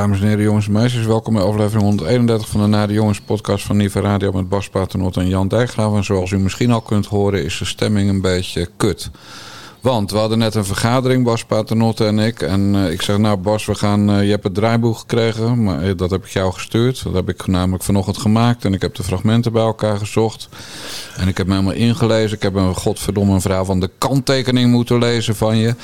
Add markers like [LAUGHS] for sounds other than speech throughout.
Dames en heren, jongens en meisjes, welkom bij aflevering 131 van de Na de Jongens podcast van Niva Radio met Bas Paternot en Jan Dijkgraaf. En zoals u misschien al kunt horen is de stemming een beetje kut. Want we hadden net een vergadering, Bas Paternotte en ik. En uh, ik zeg, nou Bas, we gaan, uh, je hebt het draaiboek gekregen. Maar uh, dat heb ik jou gestuurd. Dat heb ik namelijk vanochtend gemaakt. En ik heb de fragmenten bij elkaar gezocht. En ik heb me helemaal ingelezen. Ik heb een godverdomme een verhaal van de kanttekening moeten lezen van je.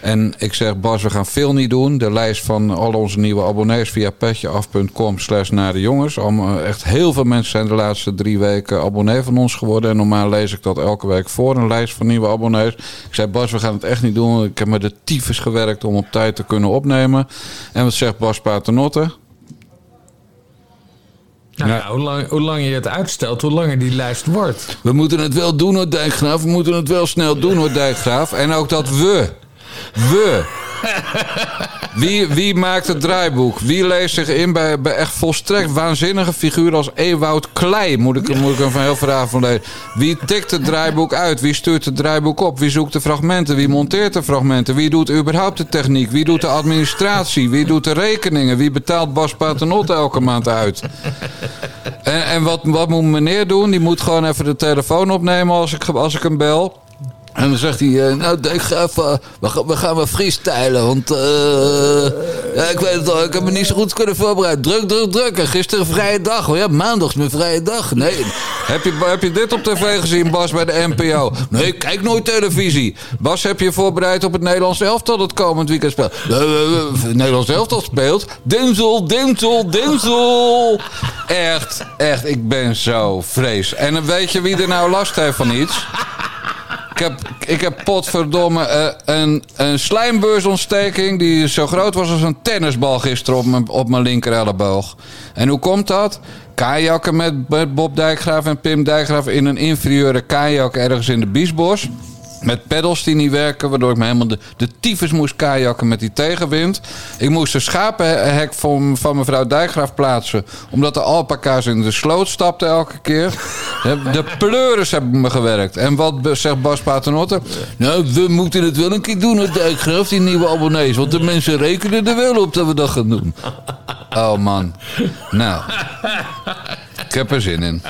En ik zeg, Bas, we gaan veel niet doen. De lijst van al onze nieuwe abonnees via petjeaf.com slash naar de jongens. Echt heel veel mensen zijn de laatste drie weken abonnee van ons geworden. En normaal lees ik dat elke week voor, een lijst van nieuwe abonnees. Ik zei, Bas, we gaan het echt niet doen. Ik heb met de tyfus gewerkt om op tijd te kunnen opnemen. En wat zegt Bas Paternotte? Nou, ja. hoe, lang, hoe langer je het uitstelt, hoe langer die lijst wordt. We moeten het wel doen hoor, Dijkgraaf. We moeten het wel snel doen hoor, Dijkgraaf. En ook dat we. We. Wie, wie maakt het draaiboek? Wie leest zich in bij, echt volstrekt waanzinnige figuren als Ewout Klei? Moet ik, moet ik hem van heel vanavond lezen. Wie tikt het draaiboek uit? Wie stuurt het draaiboek op? Wie zoekt de fragmenten? Wie monteert de fragmenten? Wie doet überhaupt de techniek? Wie doet de administratie? Wie doet de rekeningen? Wie betaalt Bas Paternotte elke maand uit? En, en wat, wat moet meneer doen? Die moet gewoon even de telefoon opnemen als ik, als ik hem bel. En dan zegt hij, uh, nou ik ga even, we, gaan, we gaan freestylen, want uh, ja, ik weet het al, ik heb me niet zo goed kunnen voorbereiden. Druk, druk, druk. En gisteren vrije dag, oh ja, maandag is mijn vrije dag. Nee, heb je, heb je dit op tv gezien, Bas, bij de NPO? Nee, kijk nooit televisie. Bas, heb je voorbereid op het Nederlands elftal dat komend weekend speelt? Het Nederlands elftal speelt? Dinsel, dinsel, dinsel. Echt, echt, ik ben zo vrees. En weet je wie er nou last heeft van iets? Ik heb, ik heb potverdomme uh, een, een slijmbeursontsteking die zo groot was als een tennisbal gisteren op mijn, op mijn linker elleboog. En hoe komt dat? Kajakken met, met Bob Dijkgraaf en Pim Dijkgraaf in een inferieure kajak ergens in de Biesbos. Met pedals die niet werken, waardoor ik me helemaal de, de tyfus moest kajakken met die tegenwind. Ik moest een schapenhek van, van mevrouw Dijkgraaf plaatsen. Omdat de alpaca's in de sloot stapten elke keer. [LAUGHS] De pleuris hebben me gewerkt. En wat zegt Bas Paternotte? Nou, we moeten het wel een keer doen, het Dijkgraaf, die nieuwe abonnees. Want de mensen rekenen er wel op dat we dat gaan doen. Oh man. Nou. [LAUGHS] Ik heb er zin in.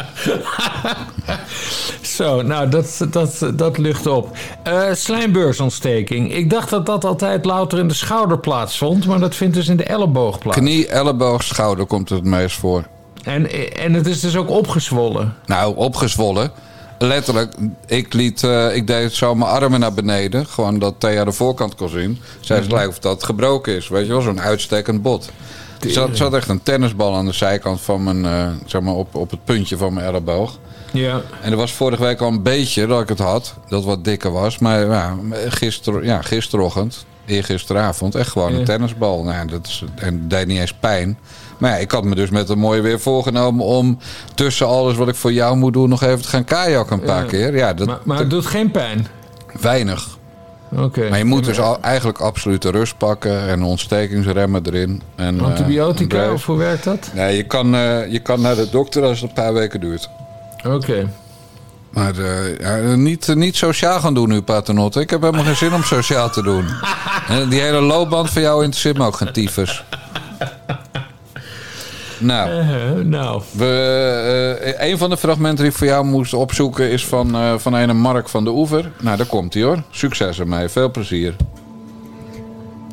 [LAUGHS] Zo, nou, dat, dat, dat lucht op. Uh, slijmbeursontsteking. Ik dacht dat dat altijd louter in de schouder plaatsvond, maar dat vindt dus in de elleboog plaats. Knie, elleboog, schouder komt het meest voor. En, en het is dus ook opgezwollen? Nou, opgezwollen. Letterlijk, ik, liet, uh, ik deed zo mijn armen naar beneden. Gewoon dat Thea de voorkant kon zien. Zij het lijkt of dat gebroken is. Weet je wel, zo'n uitstekend bot. Er zat, zat, echt een tennisbal aan de zijkant van mijn, uh, zeg maar op, op het puntje van mijn elleboog. Ja. En er was vorige week al een beetje dat ik het had, dat wat dikker was. Maar ja, gister, ja, gisterochtend, eergisteravond, echt gewoon ja. een tennisbal. Nou, dat is, en dat deed niet eens pijn. Maar ja, ik had me dus met een mooie weer voorgenomen om tussen alles wat ik voor jou moet doen nog even te gaan kajakken een paar ja. keer. Ja, dat, maar, maar het doet geen pijn? Weinig. Okay. Maar je moet dus al, eigenlijk absolute rust pakken en ontstekingsremmen erin. En, Antibiotica, uh, of hoe werkt dat? Nee, je kan, uh, je kan naar de dokter als het een paar weken duurt. Oké. Okay. Maar uh, ja, niet, niet sociaal gaan doen nu, Paternotte. Ik heb helemaal geen zin om sociaal te doen. [LAUGHS] En die hele loopband van jou interesseert me ook geen tyfus. Nou, uh, nou. We, uh, een van de fragmenten die ik voor jou moest opzoeken is van, uh, van een Mark van de Oever. Nou, daar komt hij hoor. Succes ermee. Veel plezier.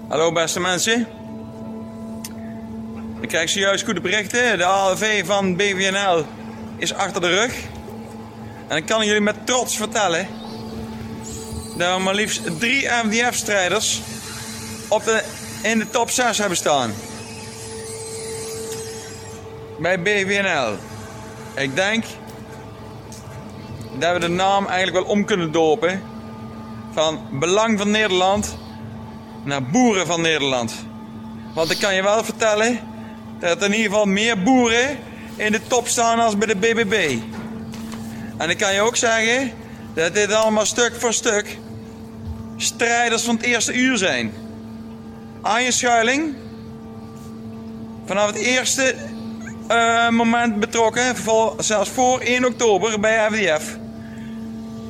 Hallo beste mensen. Ik krijg zojuist goede berichten. De ALV van BVNL is achter de rug. En ik kan jullie met trots vertellen dat we maar liefst drie MDF-strijders op de, in de top 6 hebben staan bij BVNL. Ik denk dat we de naam eigenlijk wel om kunnen dopen van Belang van Nederland naar Boeren van Nederland. Want ik kan je wel vertellen dat er in ieder geval meer boeren in de top staan als bij de BBB. En ik kan je ook zeggen dat dit allemaal stuk voor stuk strijders van het eerste uur zijn. Aan je schuiling, vanaf het eerste uh, moment betrokken, zelfs voor 1 oktober bij FDF.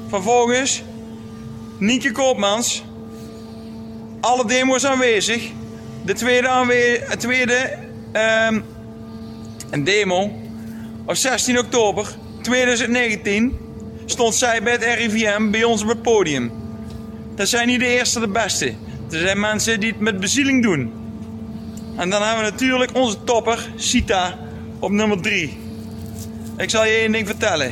Vervolgens Nieke Koopmans, alle demo's aanwezig, de tweede, aanwe- de tweede ehm, een demo op 16 oktober 2019 stond zij bij het RIVM bij ons op het podium. Dat zijn niet de eerste de beste. Er zijn mensen die het met bezieling doen. En dan hebben we natuurlijk onze topper, Sita, op nummer 3. Ik zal je één ding vertellen.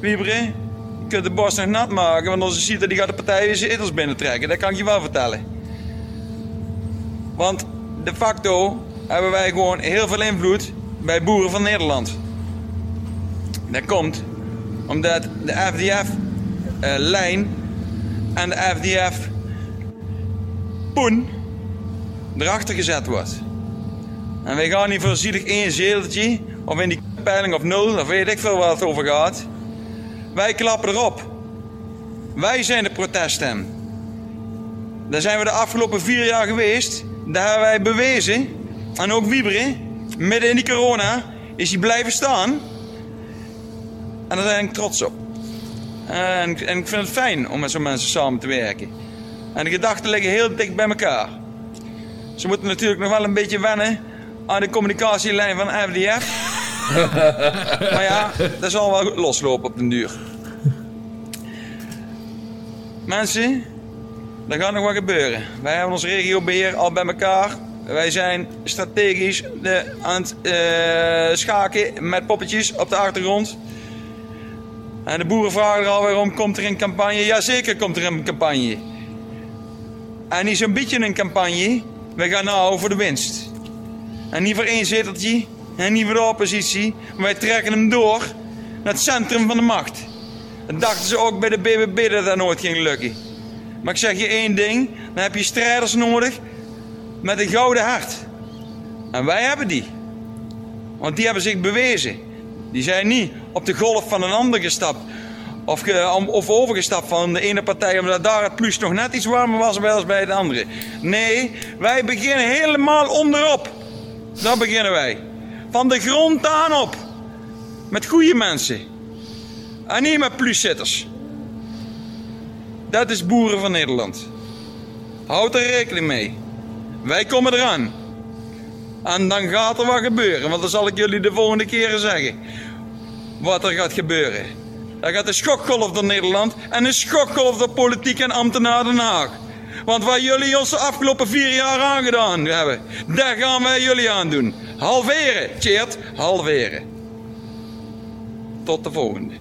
Wiebere, je kunt de borst nog nat maken, want onze Sita die gaat de partij weer zijn etels binnentrekken. Dat kan ik je wel vertellen. Want de facto hebben wij gewoon heel veel invloed bij boeren van Nederland. Dat komt omdat de FDF-lijn en de FDF-poen erachter gezet wordt. En wij gaan niet voor zielig één zeteltje of in die peiling of nul, of weet ik veel waar het over gaat. Wij klappen erop. Wij zijn de proteststem. Daar zijn we de afgelopen vier jaar geweest. Daar hebben wij bewezen. En ook Wieberen, midden in die corona, is hij blijven staan. En daar ben ik trots op. En, en ik vind het fijn om met zo'n mensen samen te werken. En de gedachten liggen heel dicht bij elkaar. Ze moeten natuurlijk nog wel een beetje wennen aan de communicatielijn van FDF. [LAUGHS] maar ja, dat zal wel loslopen op den duur. Mensen, er gaat nog wat gebeuren. Wij hebben ons regiobeheer al bij elkaar. Wij zijn strategisch de, aan het eh, schaken met poppetjes op de achtergrond. En de boeren vragen er alweer om, komt er een campagne? Jazeker komt er een campagne. En niet zo'n beetje een campagne. We gaan nou voor de winst. En niet voor één zeteltje. En niet voor de oppositie. Maar wij trekken hem door naar het centrum van de macht. Dat dachten ze ook bij de BBB dat dat nooit ging lukken. Maar ik zeg je één ding. Dan heb je strijders nodig met een gouden hart. En wij hebben die. Want die hebben zich bewezen. Die zijn niet op de golf van een ander gestapt. Of, overgestapt van de ene partij omdat daar het plus nog net iets warmer was als bij de andere. Nee, wij beginnen helemaal onderop. Daar beginnen wij. Van de grond aan op. Met goede mensen. En niet met pluszitters. Dat is boeren van Nederland. Houd er rekening mee. Wij komen eraan. En dan gaat er wat gebeuren, want dan zal ik jullie de volgende keren zeggen. Wat er gaat gebeuren. Dan gaat een schokgolf door Nederland en een schokgolf door politiek en ambtenaar Den Haag. Want wat jullie ons de afgelopen vier jaar aangedaan hebben, daar gaan wij jullie aan doen. Halveren, Tjeerd, halveren. Tot de volgende.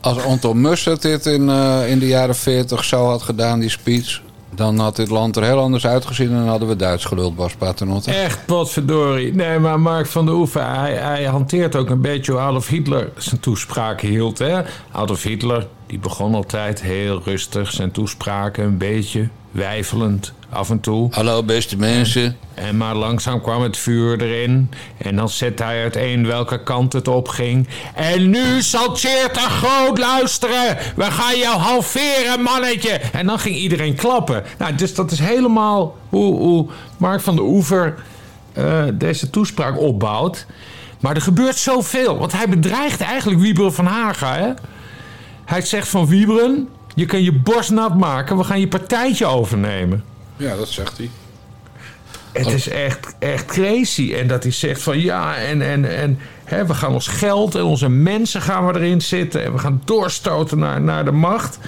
Als Anton Mussert dit in, eh, in de jaren 40 zo had gedaan, die speech... dan had dit land er heel anders uitgezien... en dan hadden we Duits geluld, Bas Paternotte. Echt potverdorie. Nee, maar Mark van der Oeven, hij, hij hanteert ook een beetje hoe Adolf Hitler zijn toespraken hield. Hè? Adolf Hitler, die begon altijd heel rustig zijn toespraken, een beetje wijfelend af en toe. Hallo beste mensen. En maar langzaam kwam het vuur erin. En dan zette hij uiteen welke kant het op ging. En nu zal Tjeerd er groot luisteren. We gaan jou halveren, mannetje. En dan ging iedereen klappen. Nou, dus dat is helemaal hoe, hoe Mark van der Oever eh, deze toespraak opbouwt. Maar er gebeurt zoveel. Want hij bedreigt eigenlijk Wieberen van Haga. Hè? Hij zegt van Wieberen... Je kan je borst nat maken. We gaan je partijtje overnemen. Ja, dat zegt hij. Het is echt, echt crazy. En dat hij zegt van ja, en, en, en hè, we gaan ons geld en onze mensen gaan we erin zitten. En we gaan doorstoten naar, naar de macht.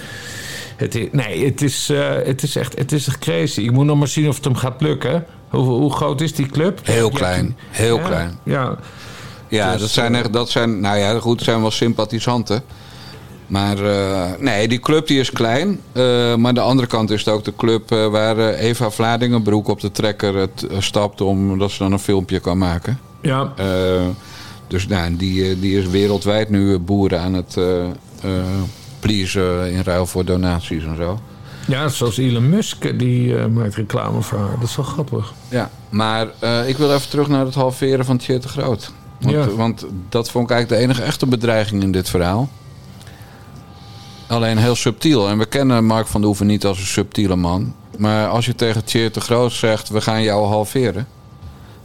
Het is, nee, het is, eh, het, is echt, het is echt crazy. Ik moet nog maar zien of het hem gaat lukken. Hoe, hoe groot is die club? Heel Ja, klein, heel ja, klein. Ja, Ja, Dus, dat zijn echt, dat zijn, nou ja, goed, het zijn wel sympathisanten. Maar eh, nee, die club die is klein. Eh, maar aan de andere kant is het ook de club eh, waar Eva Vladingenbroek op de trekker het, stapt... omdat ze dan een filmpje kan maken. ja. Dus nou, die, die is wereldwijd nu boeren aan het pleasen in ruil voor donaties en zo. ja, zoals Elon Musk, die maakt reclame voor haar. Dat is wel grappig. Ja, maar ik wil even terug naar het halveren van Tjeerd de Groot. Want, Ja. want dat vond ik eigenlijk de enige echte bedreiging in dit verhaal. Alleen heel subtiel. En we kennen Mark van der Hoeven niet als een subtiele man. Maar als je tegen Tjeerd de Groot zegt, we gaan jou halveren.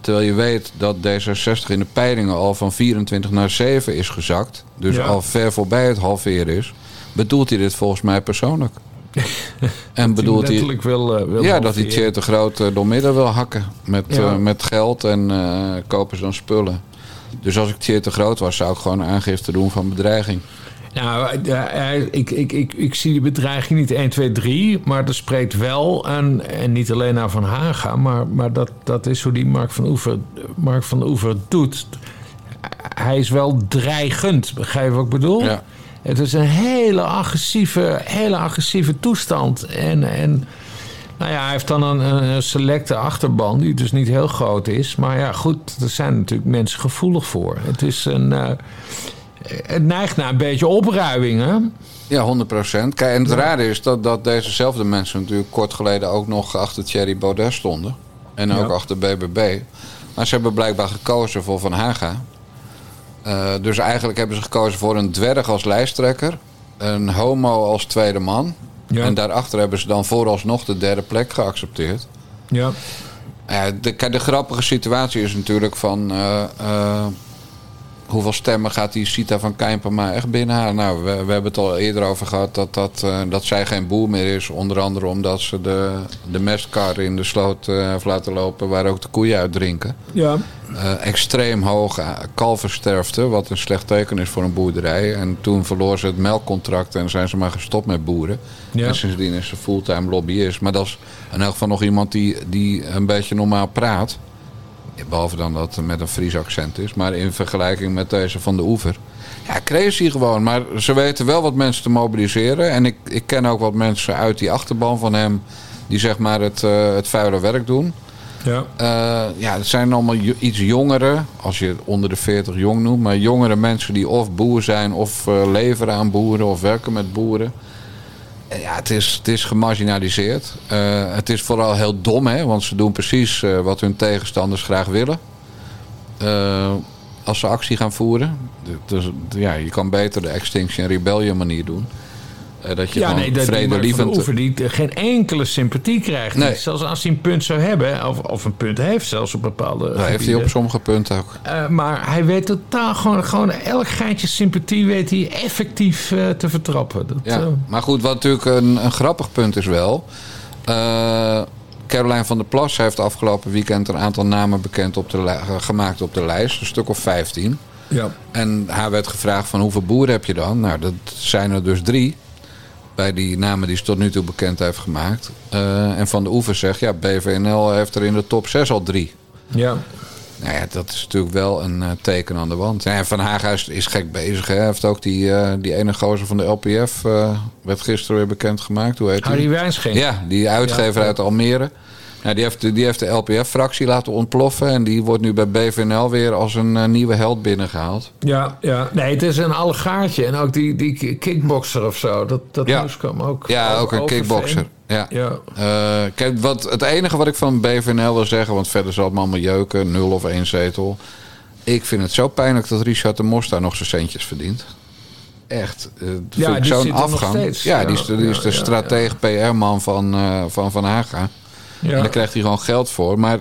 Terwijl je weet dat D66 in de peilingen al van 24 naar 7 is gezakt. Dus Ja. al ver voorbij het halveren is. Bedoelt hij dit volgens mij persoonlijk? [LAUGHS] en bedoelt hij... wil, eh, wil Ja, dat hij. Tjeerd de Groot eh, door midden wil hakken. Met, Ja. eh, met geld en kopen ze dan spullen. Dus als ik Tjeerd de Groot was, zou ik gewoon aangifte doen van bedreiging. Nou, eh, ik, ik, ik, ik zie die bedreiging niet 1, 2, 3. Maar er spreekt wel, en, en niet alleen naar Van Haga... maar, maar dat, dat is hoe die Mark van Oever, Mark van Oever doet. Hij is wel dreigend, begrijp je wat ik bedoel? Ja. Het is een hele agressieve, hele agressieve toestand. En, en nou ja, hij heeft dan een, een selecte achterban... die dus niet heel groot is. Maar ja, goed, er zijn natuurlijk mensen gevoelig voor. Het is een... eh, het neigt naar een beetje opruiming, hè? Ja, 100 procent. Kijk, en het rare is dat, dat dezezelfde mensen natuurlijk kort geleden ook nog achter Thierry Baudet stonden. En ook Ja. achter BBB. Maar ze hebben blijkbaar gekozen voor Van Haga. Eh, dus eigenlijk hebben ze gekozen voor een dwerg als lijsttrekker. Een homo als tweede man. Ja. En daarachter hebben ze dan vooralsnog de derde plek geaccepteerd. Ja. Ja, de, kijk, de grappige situatie is natuurlijk van... eh, eh, hoeveel stemmen gaat die Sita van Kijnpema echt binnenhalen? Nou, we, we hebben het al eerder over gehad dat, dat, eh, dat zij geen boer meer is. Onder andere omdat ze de, de mestkar in de sloot eh, heeft laten lopen... waar ook de koeien uit drinken. Ja. Eh, extreem hoge kalversterfte, wat een slecht teken is voor een boerderij. En toen verloor ze het melkcontract en zijn ze maar gestopt met boeren. Ja. En sindsdien is ze fulltime lobbyist. Maar dat is in elk geval nog iemand die, die een beetje normaal praat. Behalve dan dat het met een Fries accent is. Maar in vergelijking met deze van de Oever. Ja, crazy gewoon. Maar ze weten wel wat mensen te mobiliseren. En ik, ik ken ook wat mensen uit die achterban van hem... die zeg maar het, eh, het vuile werk doen. Ja. Eh, ja, het zijn allemaal iets jongere, als je het onder de 40 jong noemt, maar jongere mensen die of boer zijn of eh, leveren aan boeren of werken met boeren. Eh, ja, het is, het is gemarginaliseerd. Eh, het is vooral heel dom, hè, want ze doen precies eh, wat hun tegenstanders graag willen. Als ze actie gaan voeren. Dus, ja, je kan beter de Extinction Rebellion manier doen. Eh, dat je Ja, gewoon nee, dat vredelievend... de Oever die geen enkele sympathie krijgt. Nee. Zelfs als hij een punt zou hebben, of, of een punt heeft zelfs op bepaalde Dat heeft hij op sommige punten ook. Eh, maar hij weet totaal gewoon, gewoon elk geintje sympathie weet hij effectief eh, te vertrappen. Dat, Ja, maar goed, wat natuurlijk een, een grappig punt is wel. Caroline van der Plas heeft afgelopen weekend een aantal namen bekend op de gemaakt op de lijst. Een stuk of 15. ja. En haar werd gevraagd van hoeveel boeren heb je dan? Nou, dat zijn er dus drie. Bij die namen die ze tot nu toe bekend heeft gemaakt. Eh, en Van de Oever zegt, ja, BVNL heeft er in de top 6 al drie. ja. Nou ja, dat is natuurlijk wel een eh, teken aan de wand. Ja, Van Haga is, gek bezig. Hè. Hij heeft ook die, eh, die ene gozer van de LPF, werd gisteren weer bekendgemaakt. Hoe heet die? Harry Wijnschenk. Ja, die uitgever Ja. uit Almere. Nou, die, heeft, die heeft de LPF-fractie laten ontploffen. En die wordt nu bij BVNL weer als een eh, nieuwe held binnengehaald. Ja, ja. Nee, het is een allegaartje. En ook die, die kickboxer of zo. Dat, dat Ja. nieuws kwam ook. Ja, ook een kickboxer. Ja. Ja. Eh, kijk, wat, het enige wat ik van BVNL wil zeggen... want verder zal het me allemaal jeuken, nul of één zetel. Ik vind het zo pijnlijk dat Richard de Mos daar nog zijn centjes verdient. Echt. dat Ja, zo'n afgang. steeds. Ja, Ja, die is de, die is de strateeg PR-man van, eh, van Van Haga. Ja. En daar krijgt hij gewoon geld voor. Maar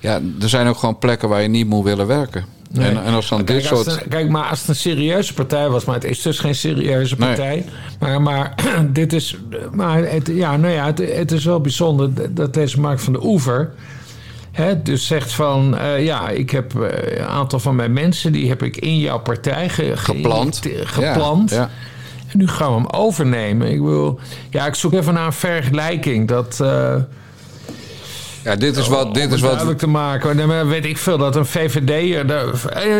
ja, er zijn ook gewoon plekken waar je niet moet willen werken. Nee. En, en als dan Kijk, dit als soort... het kijk, maar als het een serieuze partij was, maar het is dus geen serieuze Nee. partij. Maar, maar [CLEARS THROAT] dit is. Maar het, ja, nou ja, het, het is wel bijzonder dat deze Mark van de Oever. Hè, dus zegt van eh, ja, ik heb eh, een aantal van mijn mensen die heb ik in jouw partij ge- Geplant. geïnjecte- geplant. Ja, ja. En nu gaan we hem overnemen. Ik wil, ja, ik zoek even naar een vergelijking dat. eh, Ja, dit is wat... Dit om is wat duidelijk te maken. Weet ik veel dat een VVD.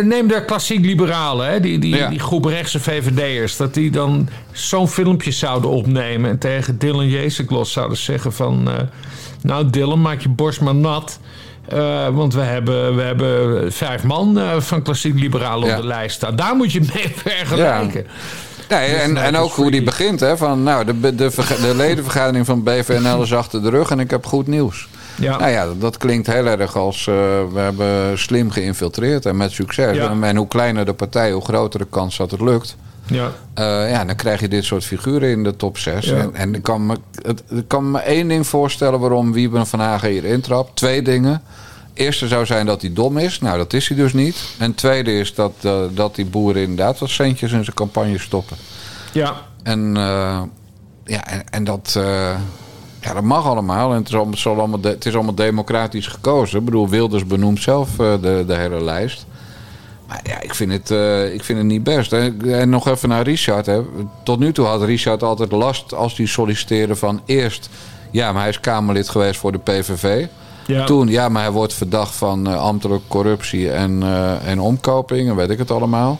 Neem de klassiek liberalen, hè, die, die, Ja. die groep rechtse VVD'ers. Dat die dan zo'n filmpje zouden opnemen. En tegen Dylan Jezenklos zouden zeggen van. eh, nou, Dylan, maak je borst maar nat. Eh, want we hebben, we hebben vijf man eh, van klassiek liberalen Ja. op de lijst staan. Daar moet je mee [LAUGHS] vergelijken. Nee, en, nou, en ook hoe die begint. Hè, van, nou, de, de, verga- de ledenvergadering van BVNL is achter de rug en ik heb goed nieuws. Ja. Nou ja, dat klinkt heel erg als eh, we hebben slim geïnfiltreerd en met succes. Ja. En, en hoe kleiner de partij, hoe grotere kans dat het lukt. Ja. Eh, ja, dan krijg je dit soort figuren in de top 6. Ja. En, en ik, kan me, het, ik kan me één ding voorstellen waarom Wieben van Hagen hier intrapt. Twee dingen. Eerste zou zijn dat hij dom is. Nou, dat is hij dus niet. En tweede is dat, eh, dat die boeren inderdaad wat centjes in zijn campagne stoppen. ja. En ja, en, en dat, ja, dat mag allemaal. En het is allemaal, het zal allemaal, de- het is allemaal democratisch gekozen. Ik bedoel, Wilders benoemt zelf eh, de, de hele lijst. Maar ja, ik vind het, eh, ik vind het niet best. En, en nog even naar Richard. Hè. Tot nu toe had Richard altijd last als hij solliciteerde van eerst... Ja, maar hij is Kamerlid geweest voor de PVV. Ja. Toen, ja, maar hij wordt verdacht van eh, ambtelijke corruptie en, en omkoping en weet ik het allemaal.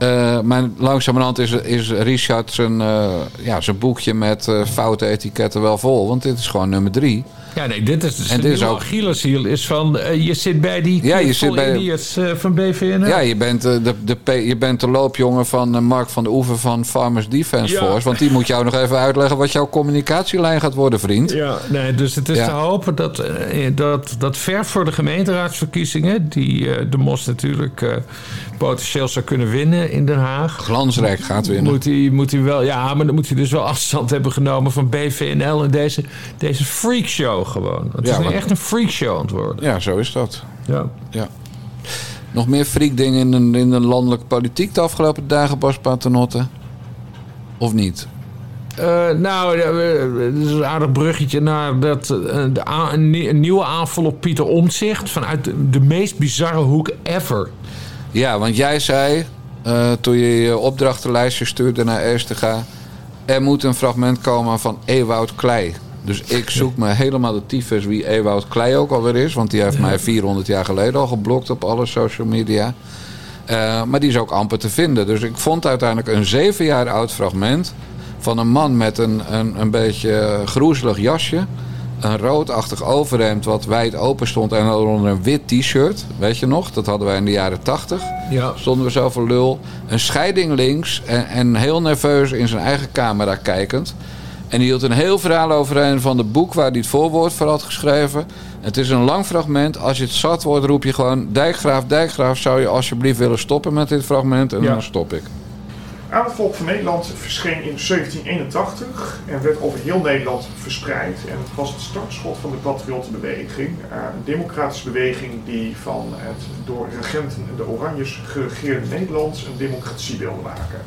Eh, maar langzamerhand is, is Richard zijn, eh, ja, boekje met eh, foute etiketten wel vol. Want dit is gewoon nummer drie. Ja, nee, dit is En de dit is ook- Achilleshiel is van... eh, je zit bij die Ja, je zit bij- eh, van BVN. Ja, je bent, eh, de, de, je bent de loopjongen van Mark van de Oever van Farmers Defence Ja. Force. Want die moet jou nog even uitleggen wat jouw communicatielijn gaat worden, vriend. Ja, nee, dus het is Ja. te hopen dat, dat, dat ver voor de gemeenteraadsverkiezingen... die de Mos natuurlijk potentieel zou kunnen winnen in Den Haag... Glansrijk gaat winnen. Moet hij, moet hij wel, ja, maar dan moet hij dus wel afstand hebben genomen van BVNL en deze, deze freakshow gewoon. Het Ja, is echt een freakshow aan het worden. Ja, zo is dat. Ja. Ja. Nog meer freakdingen in in de landelijke politiek de afgelopen dagen, Bas Paternotte? Of niet? Eh, nou, het is een aardig bruggetje naar dat, eh, de een, nie- een nieuwe aanval op Pieter Omtzigt vanuit de, de meest bizarre hoek ever. Ja, want jij zei eh, toen je je opdrachtenlijstje stuurde naar Eerstega... er moet een fragment komen van Ewoud Klei. Dus ik zoek me helemaal de tyfus wie Ewoud Klei ook alweer is. Want die heeft mij 400 jaar geleden al geblokt op alle social media. Eh, maar die is ook amper te vinden. Dus ik vond uiteindelijk een zeven jaar oud fragment... van een man met een, een, een beetje groezelig jasje... Een roodachtig overhemd wat wijd open stond en onder een wit t-shirt. Weet je nog? Dat hadden wij in de jaren tachtig. Ja. Stonden we zo voor lul. Een scheiding links en, en heel nerveus in zijn eigen camera kijkend. En die hield een heel verhaal overheen van het boek waar hij het voorwoord voor had geschreven. Het is een lang fragment. Als je het zat wordt, roep je gewoon... Dijkgraaf, Dijkgraaf, zou je alsjeblieft willen stoppen met dit fragment? En Ja. dan stop ik. Aan het Volk van Nederland verscheen in 1781 en werd over heel Nederland verspreid. En het was het startschot van de patriottenbeweging. Eh, een democratische beweging die van het door regenten de Oranjes geregeerde Nederland een democratie wilde maken.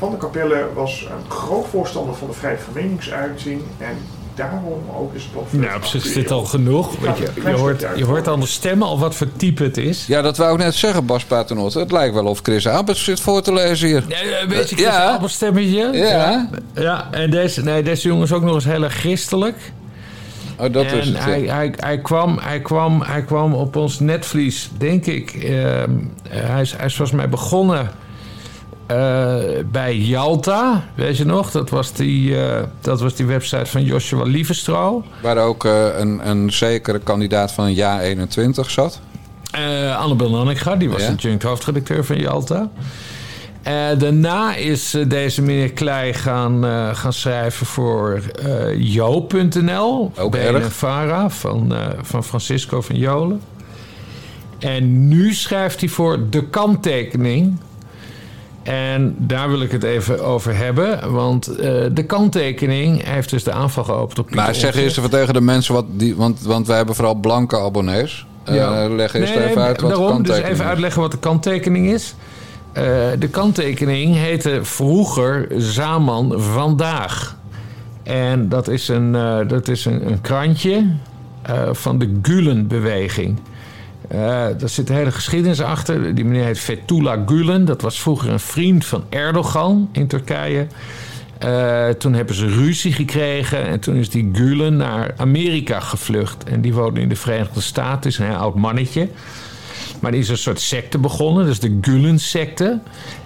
Van der Capelle was een groot voorstander van de vrijheid van meningsuiting en daarom ook is het Nou, op zich is dit al genoeg. Ga je, je, hoort, je hoort aan de stemmen al wat voor type het is. Ja, dat wou ik net zeggen, Bas Paternotte. Het lijkt wel of Chris Abels zit voor te lezen hier. Ja, een beetje Ja. ja. Albert stemmetje. Ja. ja. en deze, nee, deze jongen is ook nog eens heel erg christelijk. Oh, dat en is het. hij, ja. hij, hij, kwam, hij, kwam, hij kwam op ons netvlies, denk ik. ehm, hij, is, hij is volgens mij begonnen eh, bij Yalta. Weet je nog? Dat was die, eh, dat was die website van Joshua Lievestro. Waar ook eh, een, een zekere kandidaat van Ja 21 zat. Annabel Nanninga, die was Ja. de adjunct hoofdredacteur van Yalta. Eh, daarna is deze meneer Klei gaan, gaan schrijven voor Jo.nl. Ook. Vara van, van Francisco van Jolen. En nu schrijft hij voor De Kanttekening. En daar wil ik het even over hebben. Want eh, de kanttekening heeft dus de aanval geopend op Pieter Maar zeg eerst even tegen de mensen wat die. Want, want wij hebben vooral blanke abonnees. Eh, leg eerst Nee, even uit wat de daarom, dus kanttekening even is. uitleggen wat de kanttekening is. Eh, de kanttekening heette vroeger Zaman Vandaag. En dat is een, dat is een, een krantje van de Gulen-beweging. Eh, daar zit een hele geschiedenis achter. Die meneer heet Fethullah Gulen. Dat was vroeger een vriend van Erdogan in Turkije. Eh, toen hebben ze ruzie gekregen en toen is die Gulen naar Amerika gevlucht. En die woonde in de Verenigde Staten, is een heel oud mannetje. Maar die is een soort secte begonnen, dus de Gulen-secte.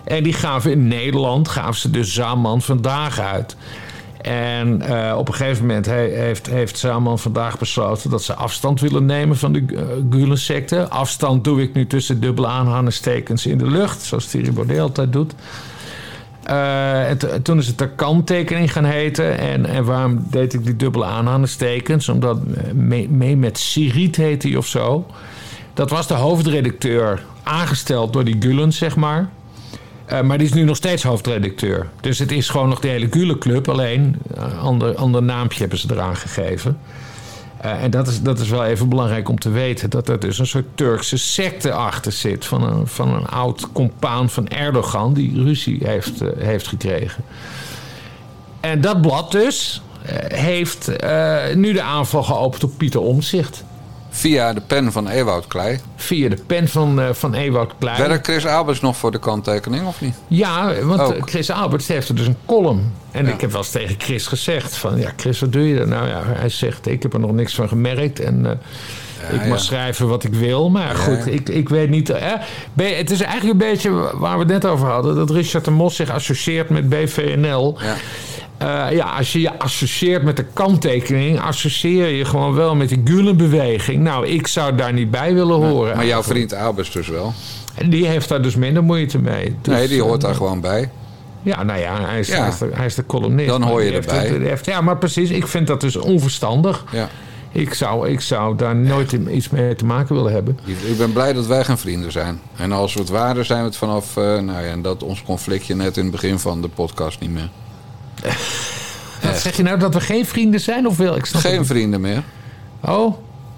En die gaven in Nederland gaven ze de Zaman vandaag uit. En eh, op een gegeven moment he- heeft, heeft Zaman vandaag besloten dat ze afstand willen nemen van de uh, Gulen-secte. Afstand doe ik nu tussen dubbele aanhalingstekens in de lucht, zoals Thierry Baudet altijd doet. Eh, en to- toen is het de kanttekening gaan heten. En, en waarom deed ik die dubbele aanhalingstekens? Omdat eh, mee, met Sirit heet hij of zo. Dat was de hoofdredacteur, aangesteld door die Gulen, zeg maar. Eh, maar die is nu nog steeds hoofdredacteur. Dus het is gewoon nog de hele Gulen-club. Alleen een ander, ander naampje hebben ze eraan gegeven. Eh, en dat is, dat is wel even belangrijk om te weten. Dat er dus een soort Turkse secte achter zit. Van een, van een oud compaan van Erdogan. Die ruzie heeft, eh, heeft gekregen. En dat blad dus eh, heeft eh, nu de aanval geopend op Pieter Omzicht. Via de pen van Ewout Klei. Via de pen van, eh, van Ewout Klein. Werkt Chris Alberts nog voor de kanttekening of niet? Ja, want Ook. eh, Chris Alberts heeft er dus een column. En Ja. ik heb wel eens tegen Chris gezegd van... Ja, Chris, wat doe je dan? Nou ja, hij zegt, ik heb er nog niks van gemerkt. En eh, ik mag ja. schrijven wat ik wil. Maar goed, ik, ik weet niet... ben- het is eigenlijk een beetje waar we het net over hadden... dat Richard de Mos zich associeert met BVNL... Ja. Eh, ja, als je je associeert met de kanttekening, associeer je gewoon wel met die Gulen-beweging. Nou, ik zou daar niet bij willen horen. Maar jouw vriend Alberts dus wel. En die heeft daar dus minder moeite mee. Dus, Nee, die hoort eh, daar gewoon bij. Ja, nou ja, hij is, Ja. Hij is, de, hij is de columnist. Dan hoor je heeft erbij. heeft- ja, maar precies. Ik vind dat dus onverstandig. Ja. Ik zou, ik zou daar nooit iets mee te maken willen hebben. Ik ben blij dat wij geen vrienden zijn. En als we het waren, zijn we het vanaf... eh, nou ja, en dat ons conflictje net in het begin van de podcast niet meer. Wat zeg je nou, dat we geen vrienden zijn of wel? Ik snap Geen het vrienden meer. Oh,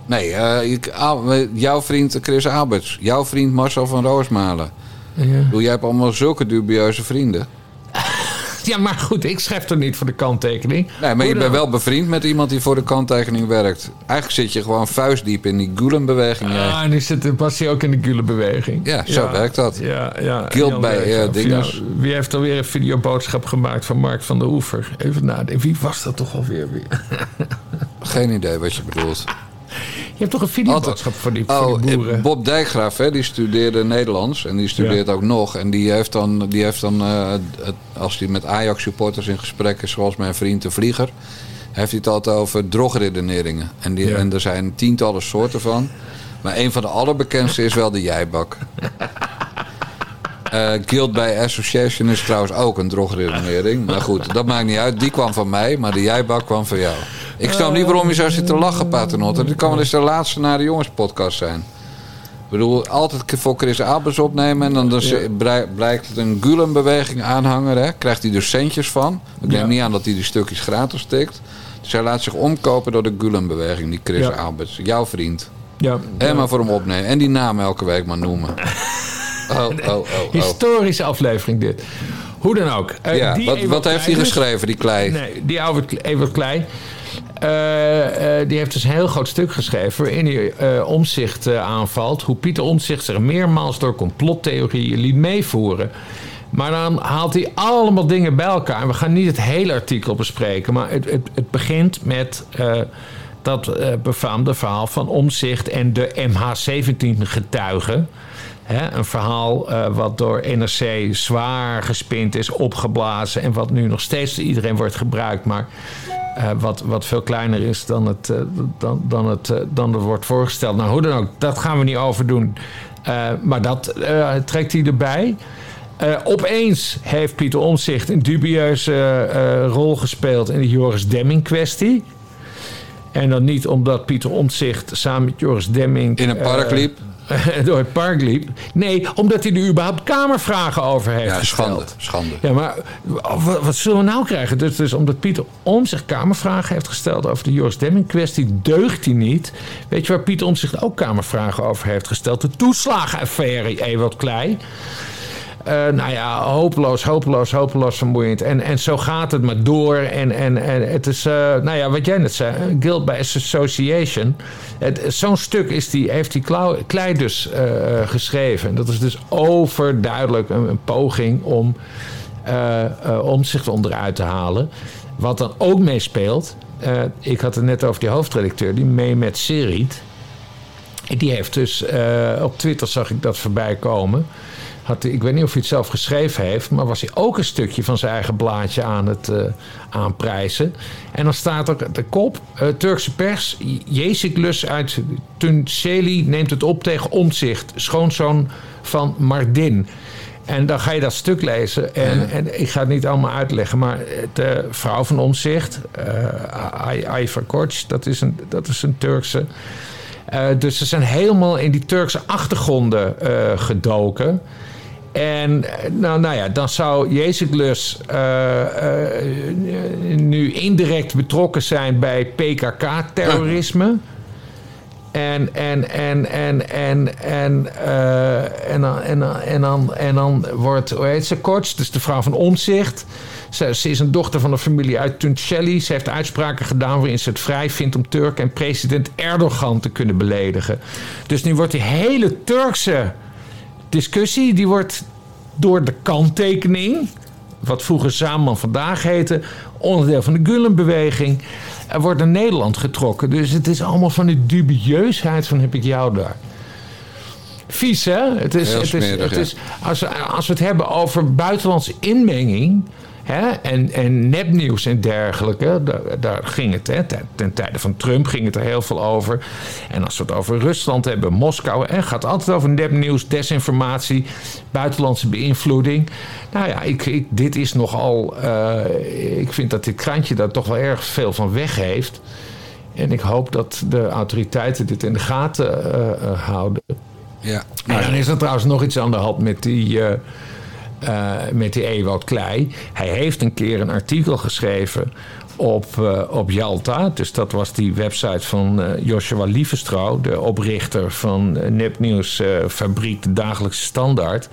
Nee, eh, ik- eh, jouw vriend Chris Alberts. Jouw vriend Marcel van Roosmalen. ja. Bedoel, Jij hebt allemaal zulke dubieuze vrienden. [LAUGHS] ja, maar goed, ik schrijf er niet voor de kanttekening. Nee, maar je bent wel bevriend met iemand die voor de kanttekening werkt. Eigenlijk zit je gewoon vuistdiep in die Gulen-beweging. jij. Ah, en nu zit, past hij ook in de Gule-beweging. Ja, zo werkt dat. Ja, ja. Guild bij, Berghoff. eh, dinges. Ja, wie heeft alweer een videoboodschap gemaakt van Mark van der Oever? Even nadenken. Wie was dat toch alweer? weer? [LAUGHS] Geen idee wat je bedoelt. Je hebt toch een videoboodschap voor die, voor Oh, die boeren? eh, Bob Dijkgraaf, hè, die studeerde Nederlands. En die studeert ook nog. En die heeft dan, die heeft dan eh, het- als hij met Ajax-supporters in gesprek is... zoals mijn vriend de Vlieger... heeft hij het altijd over drogredeneringen. En, die, Ja. en er zijn tientallen soorten van. Maar een van de allerbekendste is wel de jijbak. Eh Guild by Association is trouwens ook een drogredenering. Maar goed, dat maakt niet uit. Die kwam van mij, maar de jijbak kwam van jou. Ik snap niet waarom je zo zit te lachen, Paternotte. Dit kan wel eens de laatste naar de jongenspodcast zijn. Ik bedoel, altijd voor Chris Abels opnemen... en dan, Ja. blijkt het een Gulen-beweging aanhanger. Hè? Krijgt hij dus centjes van. Ik neem Ja. niet aan dat hij die stukjes gratis stikt. Dus hij laat zich omkopen door de Gulen-beweging, die Chris Ja. Alberts. Jouw vriend. Ja. En maar voor hem opnemen. En die naam elke week maar noemen. [LAUGHS] Oh, oh, oh, oh. Historische aflevering dit. Hoe dan ook. Eh, Ja, die wat, wat heeft hij geschreven, die klei? Nee, die Albert, Evert Klein. Eh, eh, die heeft dus een heel groot stuk geschreven waarin hij eh, omzicht aanvalt. Hoe Pieter Omzicht zich meermaals door complottheorieën liet meevoeren. Maar dan haalt hij allemaal dingen bij elkaar. En we gaan niet het hele artikel bespreken. Maar het, het, het begint met dat befaamde verhaal van Omzicht en de MH17 getuigen. Hè, een verhaal wat door NRC zwaar gespind is, opgeblazen. En wat nu nog steeds door iedereen wordt gebruikt. Maar eh, wat, wat veel kleiner is dan het, eh, dan, dan, het, eh, dan het wordt voorgesteld. Nou, hoe dan ook, dat gaan we niet overdoen. Maar dat trekt hij erbij. Opeens heeft Pieter Omzicht een dubieuze rol gespeeld in de Joris Demming kwestie. En dan niet omdat Pieter Omtzigt samen met Joris Demming... In een park liep? [LAUGHS] door het park liep. Nee, omdat hij er überhaupt kamervragen over heeft Ja, gesteld. schande, schande. Ja, maar wat, wat zullen we nou krijgen? Dus, dus omdat Pieter om zich kamervragen heeft gesteld over de Joris Demming kwestie, deugt hij niet. Weet je waar Pieter om zich ook kamervragen over heeft gesteld? De toeslagenaffaire, Ewald Klei. Eh, nou ja, hopeloos, hopeloos, hopeloos vermoeiend. En, en zo gaat het maar door. En, en, en het is, eh, nou ja, wat jij net zei, Guild by Association. Zo'n stuk is die, heeft die Klei dus eh, geschreven. Dat is dus overduidelijk een, poging om omzicht onderuit te halen. Wat dan ook meespeelt. ik had het net over die hoofdredacteur, die mee met Serit. Die heeft dus, op Twitter zag ik dat voorbij komen. Had, hij- ik weet niet of hij het zelf geschreven heeft, maar was hij ook een stukje van zijn eigen blaadje aan het eh, aanprijzen. En dan staat er de kop: eh, Turkse pers. Jeziklus uit Tunceli neemt het op tegen omzicht, schoonzoon van Mardin. En dan ga je dat stuk lezen. En, en ik ga het niet allemaal uitleggen. Maar de vrouw van omzicht, uh, Ayfer Koç, dat is een, dat is een Turkse. Uh, dus ze zijn helemaal in die Turkse achtergronden uh, gedoken. En nou, nou ja, dan zou Jeziklus uh, nu indirect betrokken zijn bij PKK-terrorisme. En, en, en, en, en, en, eh, en, dan, en, en, dan, en dan wordt, hoe heet ze, Korts, dus de vrouw van Omzicht. Ze, ze is een dochter van een familie uit Tuncelli. Ze heeft uitspraken gedaan waarin ze het vrij vindt om Turk en president Erdogan te kunnen beledigen. Dus nu wordt die hele Turkse discussie, die wordt door de kanttekening, wat vroeger Zaman vandaag heette, onderdeel van de Gulen-beweging, er wordt naar Nederland getrokken. Dus het is allemaal van die dubieusheid van heb ik jou daar. Vies, hè? Het is, het is, het is, als, we, als we het hebben over buitenlandse inmenging... Hè, en, en nepnieuws en dergelijke, daar, daar ging het. Hè, ten, ten tijde van Trump ging het er heel veel over. En als we het over Rusland hebben, Moskou... Hè, gaat altijd over nepnieuws, desinformatie... buitenlandse beïnvloeding. Nou ja, ik, ik, dit is nogal... eh, ik vind dat dit krantje daar toch wel erg veel van weg heeft... En ik hoop dat de autoriteiten dit in de gaten eh, eh, houden. Ja. En dan is er trouwens nog iets aan de hand met die, eh met die Ewout Klei. Hij heeft een keer een artikel geschreven op, eh, op Jalta. Dus dat was die website van eh, Joshua Lievestrouw, de oprichter van uh, nepnieuwsfabriek De Dagelijkse Standaard.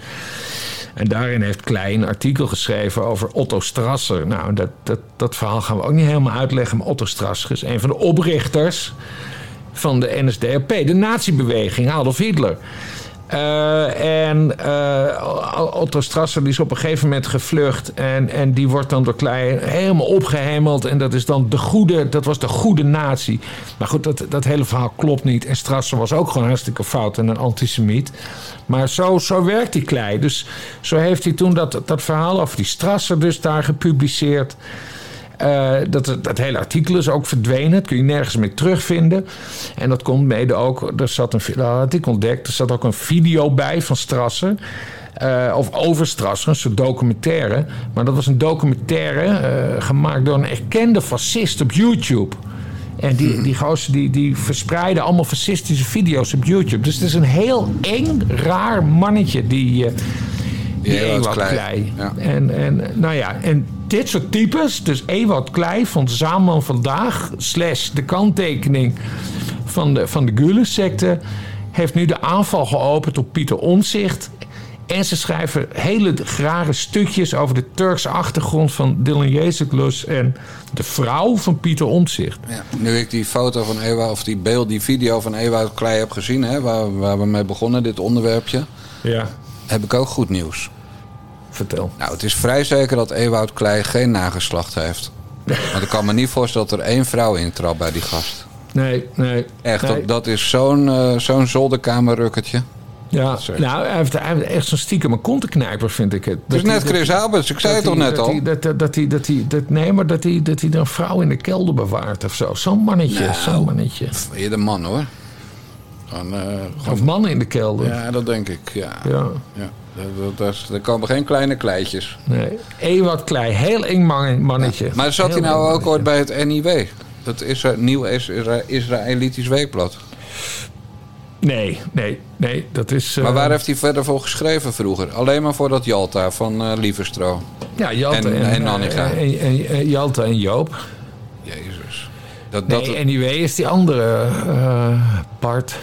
En daarin heeft Klei een artikel geschreven over Otto Strasser. Nou, dat, dat, dat verhaal gaan we ook niet helemaal uitleggen. Maar Otto Strasser is een van de oprichters van de NSDAP, de nazi-beweging, Adolf Hitler. Eh, en eh, Otto Strasser die is op een gegeven moment gevlucht. En, en die wordt dan door Klein helemaal opgehemeld. En dat, is dan de goede, dat was de goede nazi. Maar goed, dat, dat hele verhaal klopt niet. En Strasser was ook gewoon hartstikke fout en een antisemiet. Maar zo, zo werkt die Klei. Dus zo heeft hij toen dat, dat verhaal over die Strasser dus daar gepubliceerd. Uh, dat, dat hele artikel is ook verdwenen. Dat kun je nergens meer terugvinden. En dat komt mede ook. Er zat een, dat ik ontdekt. Er zat ook een video bij van Strasser. Uh, of over Strasser, een soort documentaire. Maar dat was een documentaire uh, gemaakt door een erkende fascist op YouTube. En die, die gozer die, die verspreiden allemaal fascistische video's op YouTube. Dus het is een heel eng, raar mannetje die. Die Ewout Klei. Klei. Ja. En, en, nou ja, en dit soort types, dus Ewout Klei van Zaman Vandaag... slash de kanttekening van de, van de Gulen-secte... heeft nu de aanval geopend op Pieter Omzicht... En ze schrijven hele rare stukjes over de Turkse achtergrond van Dylan Jezeklus en de vrouw van Pieter Omtzigt. Ja, nu ik die foto van Ewa, of die beeld, die video van Ewout Klei heb gezien, hè, waar, waar we mee begonnen, dit onderwerpje, ja. Heb ik ook goed nieuws. Vertel. Nou, het is vrij zeker dat Ewout Klei geen nageslacht heeft. Want ik kan me niet voorstellen dat er één vrouw intrapt bij die gast. Nee, nee. Echt, nee. Dat, dat is zo'n uh, zo'n zolderkamerrukketje. Ja, nou, hij heeft, hij heeft echt zo'n stiekem kontenknijper, vind ik het. Dat is net Chris Alberts, ik zei het toch net al? Dat, dat, dat, hij, dat, hij, dat, nee, maar dat hij, dat hij een vrouw in de kelder bewaart of zo. Zo'n mannetje, nou, zo'n mannetje. Je de man hoor. Gewoon, gewoon... Of mannen in de kelder. Ja, dat denk ik, ja. ja. ja. Dat, dat er komen geen kleine kleitjes. Nee, Ewart Klei, heel eng man, mannetje. Ja. Maar zat hij nou ook ooit bij het NIW? Dat is een nieuw Isra Israëlitisch weekblad. Nee, nee, nee, dat is... Uh... Maar waar heeft hij verder voor geschreven vroeger? Alleen maar voor dat Jalta van uh, Lieverstro. Ja, Jalta en, en, en Nanniga. En, en, en, Jalta en Joop. Jezus. Dat, nee, dat... anyway is die andere uh, Bart.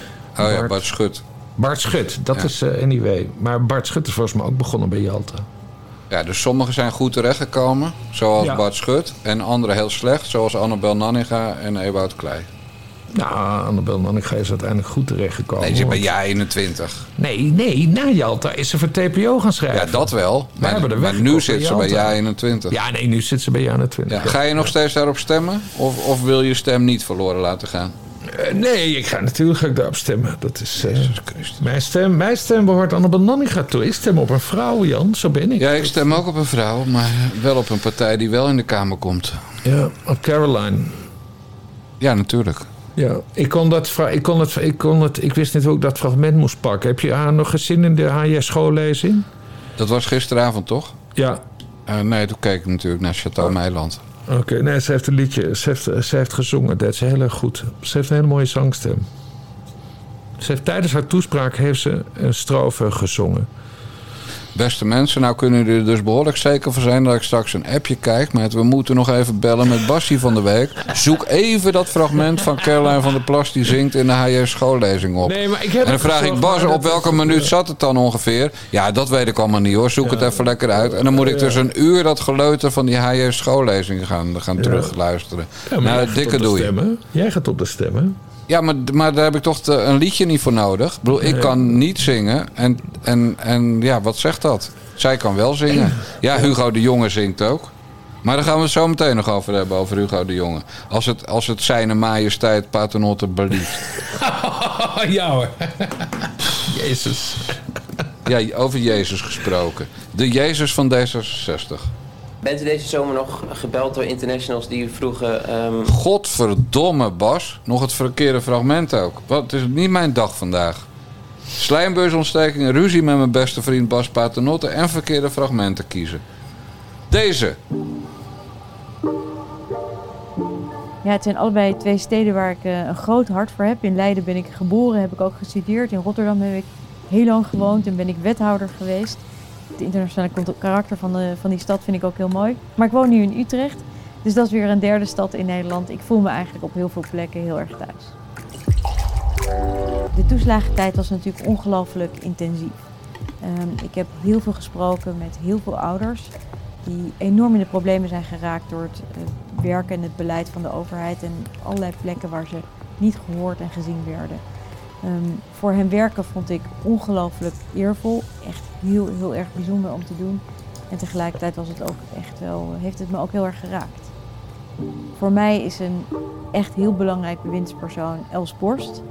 Oh ja, Bart Schut. Bart Schut, dat ja. is uh, anyway. Maar Bart Schut is volgens mij ook begonnen bij Jalta. Ja, dus sommigen zijn goed terechtgekomen, zoals ja. Bart Schut. En anderen heel slecht, zoals Annabel Nanninga en Ewout Klei. Nou, Annabel Nanninga is uiteindelijk goed terechtgekomen. Nee, ze bij jaar 21. Nee, nee, na Jalta is ze voor TPO gaan schrijven. Ja, dat wel. We maar, nu zit ze bij jaar 21. Ja, nee, nu zit ze bij jaar 21. Ja, ga je nog steeds daarop stemmen? Of, of wil je stem niet verloren laten gaan? Uh, nee, ik ga natuurlijk ga ik daarop stemmen. Dat is, uh, mijn, stem, mijn stem behoort aan de Bananninga toe. Ik stem op een vrouw, Jan. Zo ben ik. Ja, ik stem ook op een vrouw, maar wel op een partij die wel in de Kamer komt. Ja, op Caroline. Ja, natuurlijk. Ja, ik kon dat, ik kon het, ik kon het, ik wist niet hoe ik dat fragment moest pakken. Heb je haar nog gezien in de HJ schoollezing? Dat was gisteravond, toch? Ja. Uh, nee, toen keek ik natuurlijk naar Chateau. Meiland. Oké, nee, ze heeft een liedje, ze heeft, ze heeft gezongen. Dat is heel erg goed. Ze heeft een hele mooie zangstem. Ze heeft tijdens haar toespraak heeft ze een strofe gezongen. Beste mensen, nou kunnen jullie er dus behoorlijk zeker van zijn dat ik straks een appje krijg met we moeten nog even bellen met Bassie van de Week. Zoek even dat fragment van Caroline van der Plas die zingt in de HJ schoollezing op. Nee, maar ik heb en dan vraag ik Bas, maar op welke minuut zat het dan ongeveer? Ja, dat weet ik allemaal niet hoor. Zoek het even lekker uit. En dan moet ik dus een uur dat geleuter van die HJ schoollezing gaan, gaan terugluisteren. Ja, maar nou, dikke doei. stemmen. Jij gaat op de stemmen. Ja, maar, maar daar heb ik toch te- een liedje niet voor nodig. Ik bedoel, ik kan niet zingen. En, en, en ja, wat zegt dat? Zij kan wel zingen. Ja, Hugo de Jonge zingt ook. Maar daar gaan we het zo meteen nog over hebben, over Hugo de Jonge. Als het, als het zijn majesteit paternotte belieft. [LAUGHS] ja hoor. Jezus. Ja, over Jezus gesproken. De Jezus van D66. Bent u deze zomer nog gebeld door internationals die u vroegen... ehm, Godverdomme, Bas. Nog het verkeerde fragment ook. Wat, het is niet mijn dag vandaag. Slijmbeursontsteking, ruzie met mijn beste vriend Bas Paternotte... en verkeerde fragmenten kiezen. Deze. Ja, het zijn allebei twee steden waar ik eh, een groot hart voor heb. In Leiden ben ik geboren, heb ik ook gestudeerd. In Rotterdam heb ik heel lang gewoond en ben ik wethouder geweest. Het internationale karakter van, de, van die stad vind ik ook heel mooi. Maar ik woon nu in Utrecht, dus dat is weer een derde stad in Nederland. Ik voel me eigenlijk op heel veel plekken heel erg thuis. De toeslagentijd was natuurlijk ongelooflijk intensief. Ehm, ik heb heel veel gesproken met heel veel ouders die enorm in de problemen zijn geraakt door het eh, werken en het beleid van de overheid en allerlei plekken waar ze niet gehoord en gezien werden. Ehm, voor hen werken vond ik ongelooflijk eervol, echt heel, heel erg bijzonder om te doen. En tegelijkertijd was het ook echt wel, heeft het me ook heel erg geraakt. Voor mij is een echt heel belangrijk bewindspersoon Els Borst.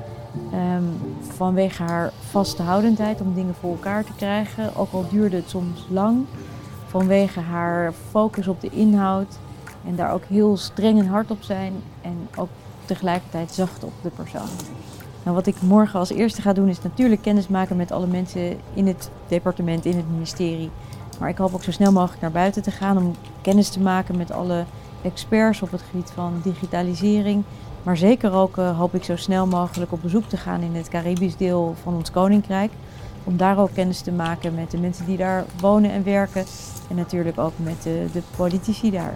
Ehm, vanwege haar vasthoudendheid om dingen voor elkaar te krijgen, ook al duurde het soms lang. Vanwege haar focus op de inhoud en daar ook heel streng en hard op zijn en ook tegelijkertijd zacht op de persoon. Nou, wat ik morgen als eerste ga doen is natuurlijk kennis maken met alle mensen in het departement, in het ministerie. Maar ik hoop ook zo snel mogelijk naar buiten te gaan om kennis te maken met alle experts op het gebied van digitalisering. Maar zeker ook eh, hoop ik zo snel mogelijk op bezoek te gaan in het Caribisch deel van ons koninkrijk. Om daar ook kennis te maken met de mensen die daar wonen en werken. En natuurlijk ook met de, de politici daar.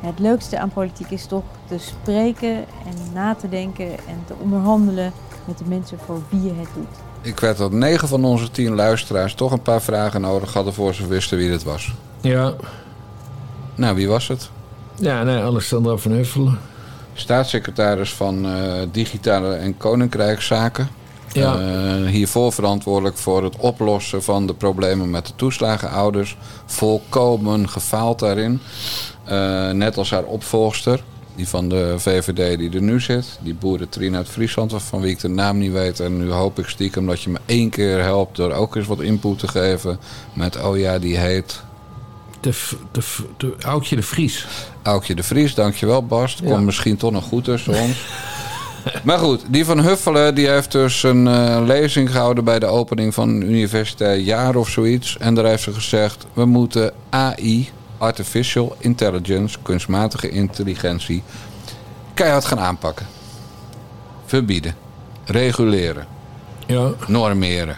Het leukste aan politiek is toch te spreken en na te denken en te onderhandelen met de mensen voor wie je het doet. Ik weet dat 9 van onze 10 luisteraars toch een paar vragen nodig hadden voor ze wisten wie dit was. Ja. Nou, wie was het? Ja, nee, Alexandra van Huffelen. Staatssecretaris van eh, Digitale en Koninkrijkszaken. Ja. Eh, hiervoor verantwoordelijk voor het oplossen van de problemen met de toeslagenouders. Volkomen gefaald daarin. Eh, net als haar opvolgster, die van de VVD die er nu zit. Die boeren Trina uit Friesland, van wie ik de naam niet weet. En nu hoop ik stiekem dat je me één keer helpt door ook eens wat input te geven. Met, oh ja, die heet De, de, v- de, Oudje de Vries. Aukje de Vries, dankjewel Bas. Het Ja. komt misschien toch nog goed tussen ons. [LAUGHS] maar goed, die van Huffelen die heeft dus een eh, lezing gehouden bij de opening van een universitair jaar of zoiets. En daar heeft ze gezegd, we moeten AI, Artificial Intelligence, kunstmatige intelligentie, keihard gaan aanpakken. Verbieden, reguleren, Ja. normeren.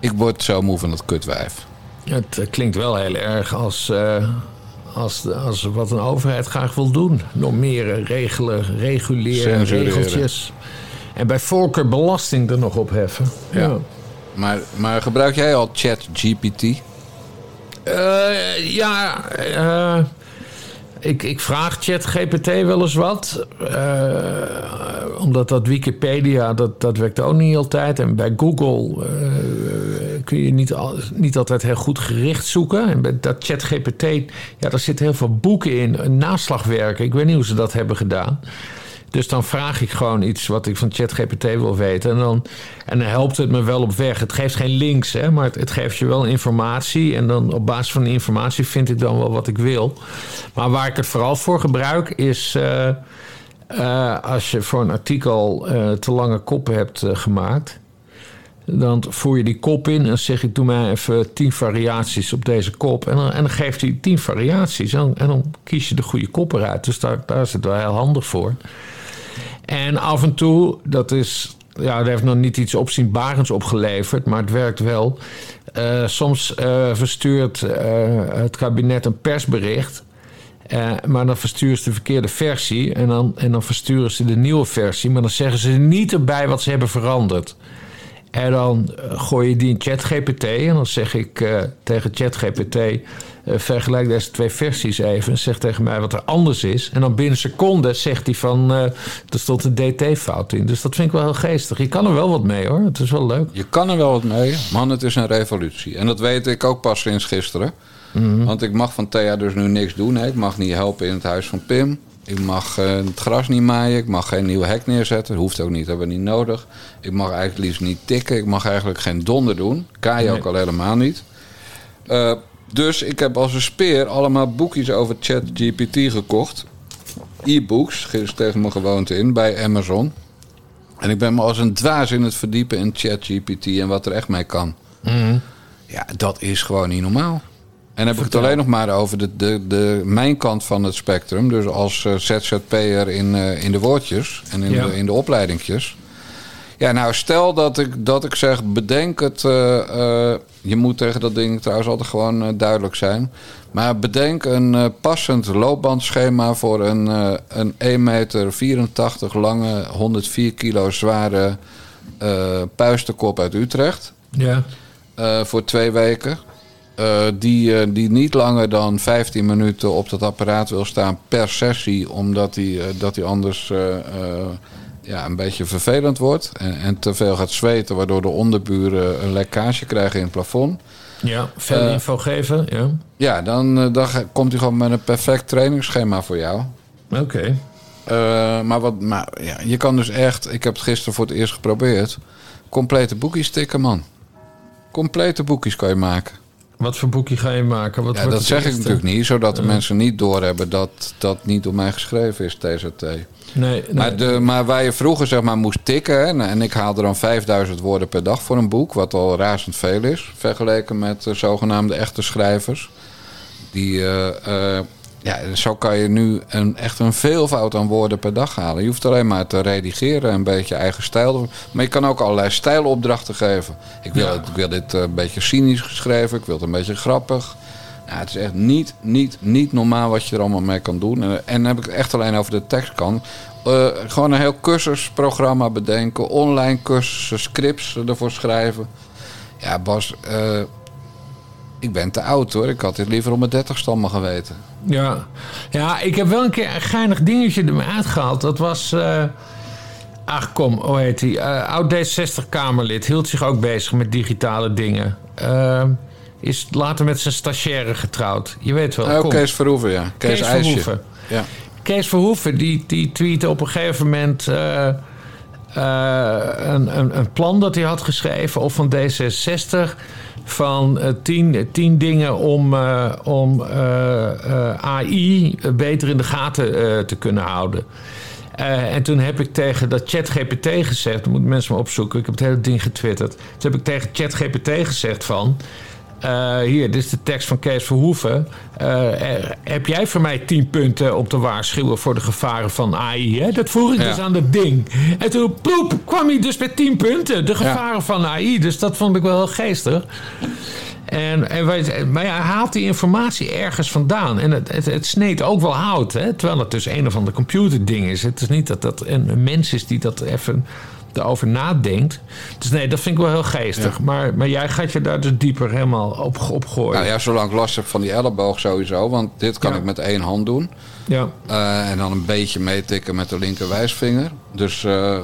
Ik word zo moe van dat kutwijf. Het eh, klinkt wel heel erg als, eh, als, als wat een overheid graag wil doen. Normeren, regelen, reguleren, Censureren. regeltjes. En bij voorkeur belasting er nog opheffen. Ja. Maar, maar gebruik jij al ChatGPT? Eh, ja, eh, ik, ik vraag ChatGPT wel eens wat. Eh, omdat dat Wikipedia, dat, dat werkt ook niet altijd. En bij Google eh, kun je niet, niet altijd heel goed gericht zoeken. En bij dat ChatGPT, ja, daar zitten heel veel boeken in. een Naslagwerk, ik weet niet hoe ze dat hebben gedaan. Dus dan vraag ik gewoon iets wat ik van ChatGPT wil weten. En dan, en dan helpt het me wel op weg. Het geeft geen links, hè, maar het, geeft je wel informatie. En dan op basis van die informatie vind ik dan wel wat ik wil. Maar waar ik het vooral voor gebruik is. eh, eh, als je voor een artikel eh, te lange koppen hebt gemaakt. Dan voer je die kop in en zeg ik: Doe mij even tien variaties op deze kop. En dan, en dan geeft hij tien variaties. En, en dan kies je de goede kop eruit. Dus daar, daar is het wel heel handig voor. En af en toe, dat is ja, dat heeft nog niet iets opzienbarends opgeleverd, maar het werkt wel. Eh, soms eh, verstuurt eh, het kabinet een persbericht. maar dan versturen ze de verkeerde versie. En dan, en dan versturen ze de nieuwe versie. Maar dan zeggen ze niet erbij wat ze hebben veranderd. En dan gooi je die in ChatGPT. En dan zeg ik tegen ChatGPT... eh, vergelijk deze twee versies even. En zeg tegen mij wat er anders is. En dan binnen seconden zegt hij van... eh, er stond een DT-fout in. Dus dat vind ik wel heel geestig. Je kan er wel wat mee hoor. Het is wel leuk. Je kan er wel wat mee, man, het is een revolutie. En dat weet ik ook pas sinds gisteren. Want ik mag van Thea dus nu niks doen. Hè. Ik mag niet helpen in het huis van Pim. Ik mag eh, het gras niet maaien. Ik mag geen nieuw hek neerzetten. Dat hoeft ook niet, dat hebben we niet nodig. Ik mag eigenlijk liefst niet tikken. Ik mag eigenlijk geen donder doen. Kai ook al helemaal niet. Eh, dus ik heb als een speer allemaal boekjes over ChatGPT gekocht. E-books, tegen mijn gewoonte in, bij Amazon. En ik ben me als een dwaas in het verdiepen in ChatGPT en wat er echt mee kan. Ja, dat is gewoon niet normaal. En heb ik het alleen nog maar over de, de, de, mijn kant van het spectrum. Dus als eh, ZZP'er in, eh, in de woordjes en in, Ja. de, in de opleidingjes. Ja, nou stel dat ik, dat ik zeg, bedenk het. eh, je moet tegen dat ding trouwens altijd gewoon eh, duidelijk zijn. Maar bedenk een eh, passend loopbandschema voor een, eh een 1,84 meter lange, 104 kilo zware puistenkop uit Utrecht. Ja. voor twee weken. Die, die niet langer dan 15 minuten op dat apparaat wil staan per sessie, omdat hij dat hij anders ja, een beetje vervelend wordt en, en te veel gaat zweten, waardoor de onderburen een lekkage krijgen in het plafond. Ja, veel Eh, info geven. Ja. Ja, dan, eh, dan komt hij gewoon met een perfect trainingsschema voor jou. Oké. Eh, maar wat, maar ja, je kan dus echt, ik heb het gisteren voor het eerst geprobeerd, complete boekjes tikken, man. Complete boekjes kan je maken. Wat voor boekje ga je maken? Wat Ja, dat zeg ik natuurlijk niet, zodat de mensen niet doorhebben dat dat niet door mij geschreven is, TZT. Nee, nee. Maar, de, maar waar je vroeger zeg maar moest tikken, en ik haalde dan 5000 woorden per dag voor een boek, wat al razend veel is, vergeleken met de zogenaamde echte schrijvers. Die, eh, eh, ja, zo kan je nu een, echt een veelvoud aan woorden per dag halen. Je hoeft alleen maar te redigeren, een beetje eigen stijl. Maar je kan ook allerlei stijlopdrachten geven. Ik wil, Ja. het, ik wil dit eh, een beetje cynisch geschreven, ik wil het een beetje grappig. Nou, het is echt niet, niet, niet normaal wat je er allemaal mee kan doen. En, en dan heb ik het echt alleen over de tekstkant. Eh, gewoon een heel cursusprogramma bedenken. Online cursussen, scripts ervoor schrijven. Ja, Bas, eh, ik ben te oud hoor. Ik had dit liever om mijn dertigste allemaal geweten. Ja. ja, ik heb wel een keer een geinig dingetje er me uitgehaald. Dat was... eh, ach kom, hoe heet hij? Eh, oud D60-Kamerlid. Hield zich ook bezig met digitale dingen. Eh, is later met zijn stagiaire getrouwd. Je weet wel. Oh. Kees Verhoeven, ja. Kees. Verhoeven. Ja. Kees Verhoeven die, die tweette op een gegeven moment een, een, een plan dat hij had geschreven, of van D66, van eh, tien, tien dingen om, eh, om eh, AI beter in de gaten te kunnen houden. En toen heb ik tegen dat ChatGPT gezegd, dat moeten mensen maar opzoeken, ik heb het hele ding getwitterd. Toen heb ik tegen ChatGPT gezegd van, eh, hier, dit is de tekst van Kees Verhoeven. Eh, heb jij voor mij 10 punten om te waarschuwen voor de gevaren van AI? Hè? Dat vroeg ik Ja. dus aan dat ding. En toen ploep, kwam hij dus met 10 punten. De gevaren van AI. Dus dat vond ik wel heel geestig. En, en wij, maar ja, hij haalt die informatie ergens vandaan. En het, het, het sneed ook wel hout. Hè? Terwijl het dus een of ander computerding is. Het is niet dat dat een mens is die dat even erover nadenkt. Dus nee, dat vind ik wel heel geestig. Maar, maar jij gaat je daar dus dieper helemaal op, op gooien. Nou ja, zolang ik last heb van die elleboog sowieso. Want dit kan Ja. ik met één hand doen. ja. Eh, en dan een beetje meetikken met de linker wijsvinger. Dus eh,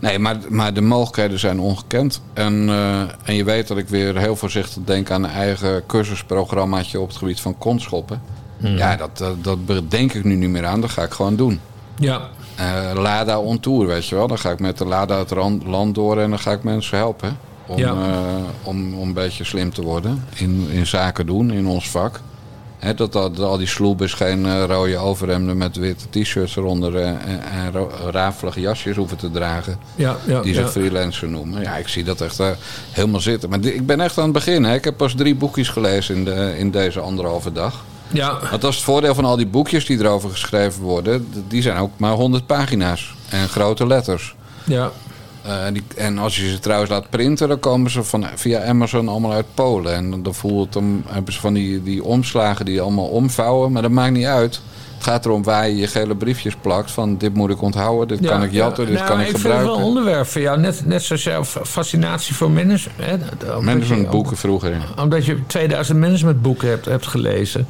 nee, maar, maar de mogelijkheden zijn ongekend. En, eh, en je weet dat ik weer heel voorzichtig denk aan een eigen cursusprogrammaatje op het gebied van kontschoppen. Ja, dat, dat, dat denk ik nu niet meer aan. Dat ga ik gewoon doen. ja. Eh, Lada on tour, weet je wel. Dan ga ik met de Lada het land door en dan ga ik mensen helpen. Om, Ja. eh, om, om een beetje slim te worden in, in zaken doen, in ons vak. Dat, dat, al die sloebers geen eh, rode overhemden met witte t-shirts eronder en, rafelige jasjes hoeven te dragen. Ja, ja, Die zich freelancer noemen. Ja, ik zie dat echt helemaal zitten. Maar ik ben echt aan het begin. Hè. Ik heb pas drie boekjes gelezen in, de, in deze anderhalve dag. Ja. Want dat is het voordeel van al die boekjes die erover geschreven worden. Die zijn ook maar 100 pagina's. En grote letters. ja. Eh, die, en als je ze trouwens laat printen, dan komen ze van, via Amazon allemaal uit Polen. En dan voelt het, dan hebben ze van die, die omslagen die allemaal omvouwen. Maar dat maakt niet uit. Het gaat erom waar je je gele briefjes plakt. Van dit moet ik onthouden, dit kan ik jatten, dit Nou, kan ik, ik vind gebruiken. het wel een onderwerp voor jou. Net, net zoals jouw fa- fascinatie voor management. Hè? Omdat Management je- boeken vroeger. Omdat je 2000 managementboeken hebt, hebt gelezen.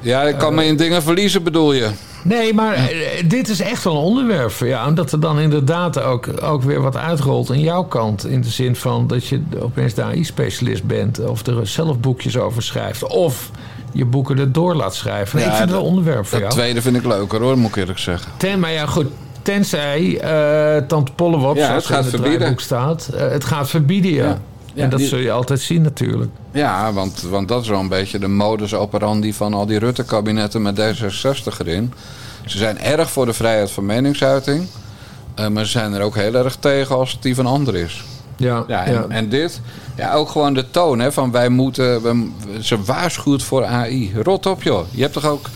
Ja, ik kan me in dingen verliezen, bedoel je? Nee, maar eh, dit is echt wel een onderwerp voor jou. Omdat er dan inderdaad ook, ook weer wat uitrolt aan jouw kant. In de zin van dat je opeens de AI-specialist bent. Of er zelf boekjes over schrijft. Of je boeken erdoor laat schrijven. Nee, Ja, ik vind het wel een onderwerp voor Dat jou. tweede vind ik leuker hoor, moet ik eerlijk zeggen. Ten, maar ja, goed. Tenzij eh Tante Pollewop, Ja, zoals het gaat in het verbieden. staat... eh, het gaat verbieden, ja. Ja. Ja, en dat die- zul je altijd zien natuurlijk. Ja, want, want dat is wel een beetje de modus operandi van al die Rutte-kabinetten met D66 erin. Ze zijn erg voor de vrijheid van meningsuiting. eh, maar ze zijn er ook heel erg tegen als het die van anderen is. Ja, Ja, en, en dit, ja, ook gewoon de toon hè, van wij moeten, we, ze waarschuwt voor AI. Rot op joh. Je hebt toch ook,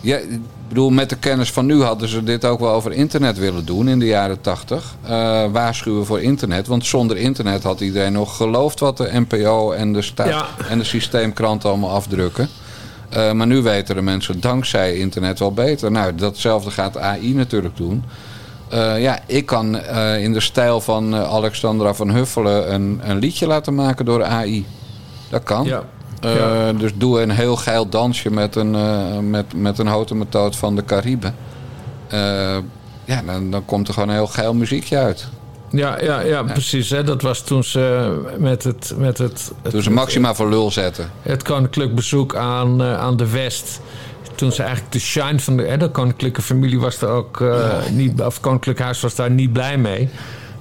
ja, ik bedoel, met de kennis van nu hadden ze dit ook wel over internet willen doen in de jaren tachtig. Eh, waarschuwen voor internet, want zonder internet had iedereen nog geloofd wat de NPO en de, sta- Ja. en de systeemkranten allemaal afdrukken. Eh, maar nu weten de mensen dankzij internet wel beter. Nou, datzelfde gaat AI natuurlijk doen. Eh, ja, ik kan eh, in de stijl van eh, Alexandra van Huffelen een, een liedje laten maken door AI. Dat kan. Ja. Ja. Dus doe een heel geil dansje met een, met, met een houten methode van de Cariben. Ja, dan, dan komt er gewoon een heel geil muziekje uit. Ja, ja, ja, precies. Hè. Dat was toen ze met het... Met het, het Dus Maxima voor lul zetten. het koninklijk bezoek aan, aan de West. Toen ze eigenlijk de shine van de, hè, de koninklijke familie was er ook eh, niet, of koninklijk huis was daar niet blij mee.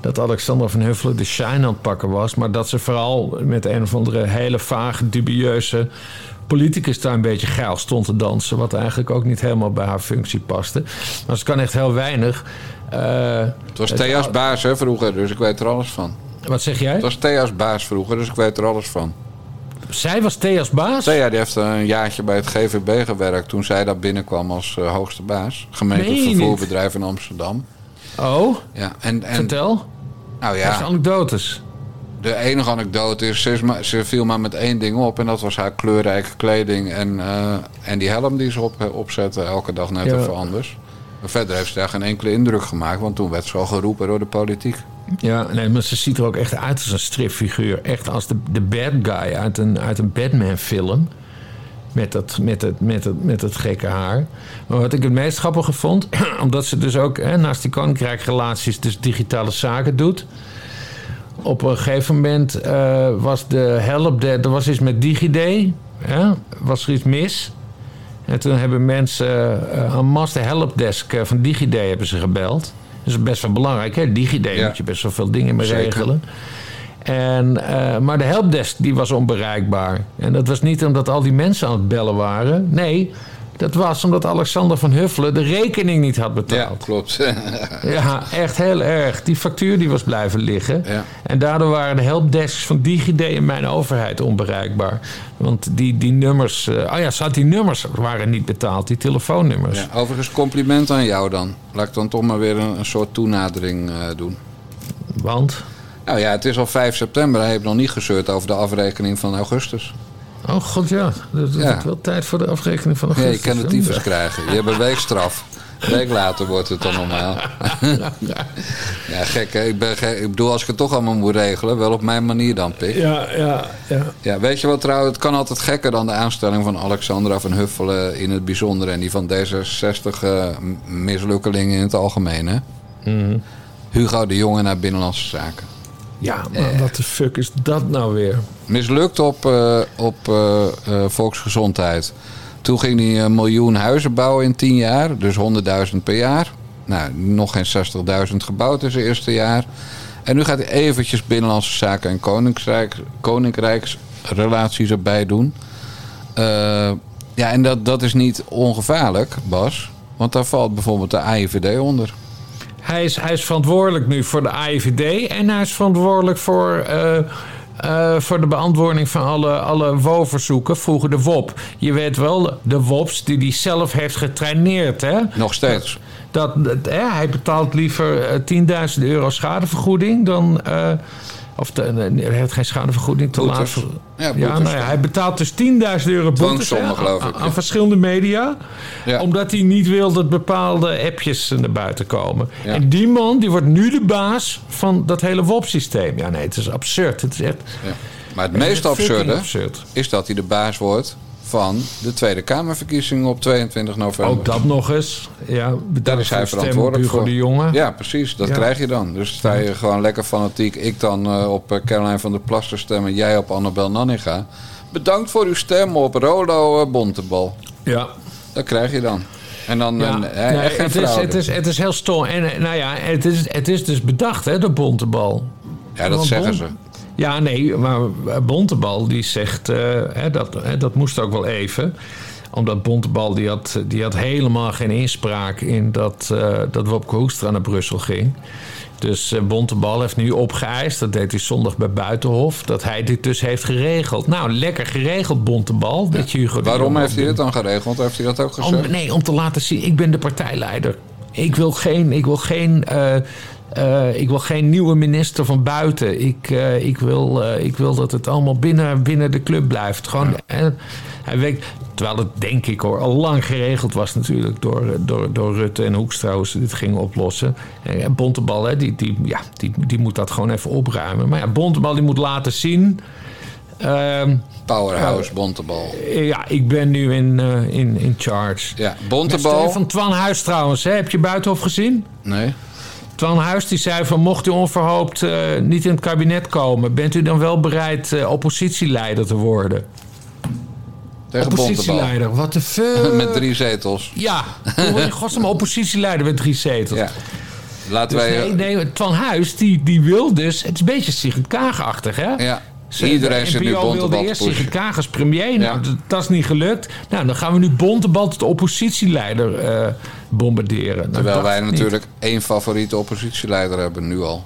Dat Alexander van Huffelen de shine aan het pakken was. Maar dat ze vooral met een of andere hele vage, dubieuze politicus daar een beetje geil stond te dansen. Wat eigenlijk ook niet helemaal bij haar functie paste. Maar ze kan echt heel weinig. Eh, Het was Thea's baas hè, vroeger, dus ik weet er alles van. wat zeg jij? Het was Thea's baas vroeger, dus ik weet er alles van. Zij was Thea's baas? Thea die heeft een jaartje bij het GVB gewerkt toen zij daar binnenkwam als eh, hoogste baas. Meen je Gemeente niet? vervoerbedrijf in Amsterdam. Oh, Ja, en, en vertel. nou Dat is ja, anekdotes. de enige anekdote is, ze, is maar, ze viel maar met één ding op. En dat was haar kleurrijke kleding en, eh, en die helm die ze op, opzette elke dag net Ja. even anders. Maar verder heeft ze daar geen enkele indruk gemaakt, want toen werd ze al geroepen door de politiek. Ja, nee, maar ze ziet er ook echt uit als een stripfiguur. Echt als de, de bad guy uit een, uit een Batman-film. Met dat, met, het, met, het, met het gekke haar. Maar wat ik het meest grappige vond... [CLEARS THROAT] omdat ze dus ook hè, naast die koninkrijkrelaties... dus digitale zaken doet... op een gegeven moment eh, was de help... er was iets met DigiD. Hè, was er iets mis... En toen hebben mensen uh, aan mas de helpdesk eh, van DigiD hebben ze gebeld. Dat is best wel belangrijk, hè? DigiD Ja. moet je best wel veel dingen mee Zeker. regelen. En, eh, maar de helpdesk die was onbereikbaar. En dat was niet omdat al die mensen aan het bellen waren. Nee, dat was omdat Alexander van Huffelen de rekening niet had Ja, betaald. klopt. [LAUGHS] Ja, echt heel erg. Die factuur die was blijven liggen. Ja. En daardoor waren de helpdesks van DigiD en mijn overheid onbereikbaar. Want die, die nummers... eh, oh ja, had die nummers waren niet betaald, die telefoonnummers. Ja, overigens compliment aan jou dan. Laat ik dan toch maar weer een, een soort toenadering eh, doen. Want... Nou ja, het is al 5 september je hebt nog niet gezeurd over de afrekening van augustus. Oh god ja, dat is Ja. wel tijd voor de afrekening van Ja, augustus. je kan de hè? tyfus krijgen. Je hebt een weekstraf. Een week later wordt het dan normaal. [LAUGHS] ja, gek hè. Ik, ben gek. ik bedoel, als ik het toch allemaal moet regelen, wel op mijn manier dan, pik. Ja, ja, ja. Ja, weet je wat trouwens, het kan altijd gekker dan de aanstelling van Alexandra van Huffelen in het bijzonder. En die van D66 eh, mislukkelingen in het algemeen, hè? Mhm. Hugo de Jonge naar Binnenlandse Zaken. Ja, maar wat de fuck is dat nou weer? Mislukt op, eh, op eh, eh, volksgezondheid. Toen ging hij een miljoen huizen bouwen in 10 jaar, dus 100.000 per jaar. Nou, nog geen 60.000 gebouwd in zijn eerste jaar. En nu gaat hij eventjes Binnenlandse Zaken en Koninkrijk, Koninkrijksrelaties erbij doen. Eh, ja, en dat, dat is niet ongevaarlijk, Bas. Want daar valt bijvoorbeeld de AIVD onder. Hij is, hij is verantwoordelijk nu voor de AIVD en hij is verantwoordelijk voor, eh, eh, voor de beantwoording van alle, alle WO-verzoeken, vroeger de WOP. Je weet wel, de WOPs die hij zelf heeft getraineerd, hè? Nog steeds. Dat, dat, hè, hij betaalt liever eh, 10.000 euro schadevergoeding dan. eh, of de, hij heeft geen schadevergoeding te laat. Ja, Ja, boetes. nou ja, hij betaalt dus 10.000 euro boetes hè, Dwangsommen, geloof aan, ik, aan ja. verschillende media. Omdat hij niet wil dat bepaalde appjes naar buiten komen. En die man die wordt nu de baas van dat hele WOP-systeem. Ja, nee, het is absurd. Het is echt Ja. Maar het meest absurde absurd. is dat hij de baas wordt van de Tweede Kamerverkiezingen op 22 november. Ook dat nog eens. Ja, Daar is hij verantwoordelijk voor. de jongen. Ja, precies. Dat Ja. krijg je dan. Dus sta je gewoon lekker fanatiek. Ik dan eh, op eh, Caroline van der Plas te stemmen. Jij op Annabel Nanninga. Bedankt voor uw stem op Rolo eh, Bontebal. ja. Dat krijg je dan. En dan Ja, een, nee, echt geen het, is, het, is, het is heel stom. En nou ja, het is, het is dus bedacht, hè, de bontebal. Ja, dat Want zeggen Bon- ze. Ja, nee, maar Bontebal die zegt, eh, hè, dat, hè, dat moest ook wel even. Omdat Bontebal die had, die had helemaal geen inspraak in dat, eh dat Wopke Hoekstra naar Brussel ging. Dus eh, Bontebal heeft nu opgeëist, dat deed hij zondag bij Buitenhof, dat hij dit dus heeft geregeld. Nou, lekker geregeld, Bontebal. Dat je Hugo Waarom heeft hij dit dan geregeld? Heeft hij dat ook gezegd? Om, nee, om te laten zien, ik ben de partijleider. Ik wil geen, ik wil geen, eh, eh, ik wil geen nieuwe minister van buiten. Ik, eh, ik, wil, eh, ik wil dat het allemaal binnen, binnen de club blijft. Gewoon, eh, hij weet, terwijl het denk ik hoor, al lang geregeld was natuurlijk door, door, door Rutte en Hoekstra hoe ze dit gingen oplossen. En Bontebal, hè, die, die, ja, die, die moet dat gewoon even opruimen. Maar ja, Bontebal die moet laten zien... ehm, Powerhouse, Bontebal. ja, ik ben nu in, in, in charge. Ja, Bontebal. van Twan Huis trouwens. Hè? Heb je Buitenhof gezien? Nee. Twan Huis die zei van mocht u onverhoopt eh, niet in het kabinet komen... bent u dan wel bereid eh, oppositieleider te worden? Tegen oppositieleider, wat de [LAUGHS] fuck? Met drie zetels. Ja, hoe godsnaam oppositieleider met drie zetels? Ja. Laten Dus wij... nee, nee, Twan Huis die, die wil dus... Het is een beetje Sigrid Kaag-achtig, hè? Ja. Iedereen de zit nu Bontebal te eerst. Sigrid Kaag als premier. Nou, Ja. dat, is niet gelukt. Nou, dan gaan we nu Bontebal tot oppositieleider eh, bombarderen. Nou, Terwijl wij niet. natuurlijk één favoriete oppositieleider hebben, nu al.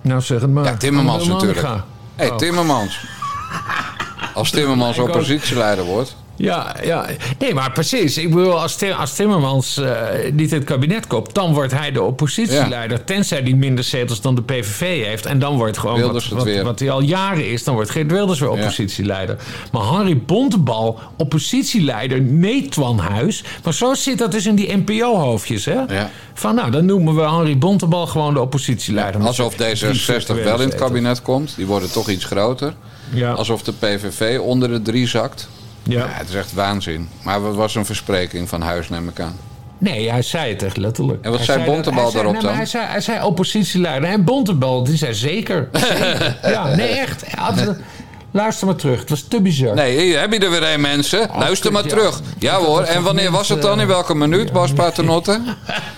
Nou, zeg het maar. Ja, Timmermans natuurlijk. Hé, hey, Oh. Timmermans. Als Timmermans [LAUGHS] oppositieleider wordt. Ja, ja, nee, maar precies. Ik bedoel, als, Tim- als Timmermans eh, niet het kabinet komt, dan wordt hij de oppositieleider. Tenzij hij minder zetels dan de PVV heeft. En dan wordt gewoon Wilders wat, hij al jaren is, dan wordt Geert Wilders weer Ja. oppositieleider. Maar Harry Bontebal, oppositieleider, nee Twan Huis. Maar zo zit dat dus in die NPO-hoofdjes, hè? Ja. Van nou, dan noemen we Harry Bontebal gewoon de oppositieleider. Alsof Drie D66 wel in het kabinet komt. Die worden toch iets groter. Ja. Alsof de PVV onder de drie zakt. Ja. Ja, het is echt waanzin. Maar het was een verspreking van Huis, neem ik aan. Nee, hij zei het echt letterlijk. En wat Hij zei Bontebal daarop nee, dan? Hij zei, hij zei oppositieleider. En Bontebal, die zei zeker. zeker. [LAUGHS] ja, nee, echt. Luister maar terug. Het was te bizar. Nee, hier heb je er weer een, mensen. Luister maar ja. terug. Ja hoor, en wanneer was het dan? In welke minuut, Bas Paternotte? [LAUGHS]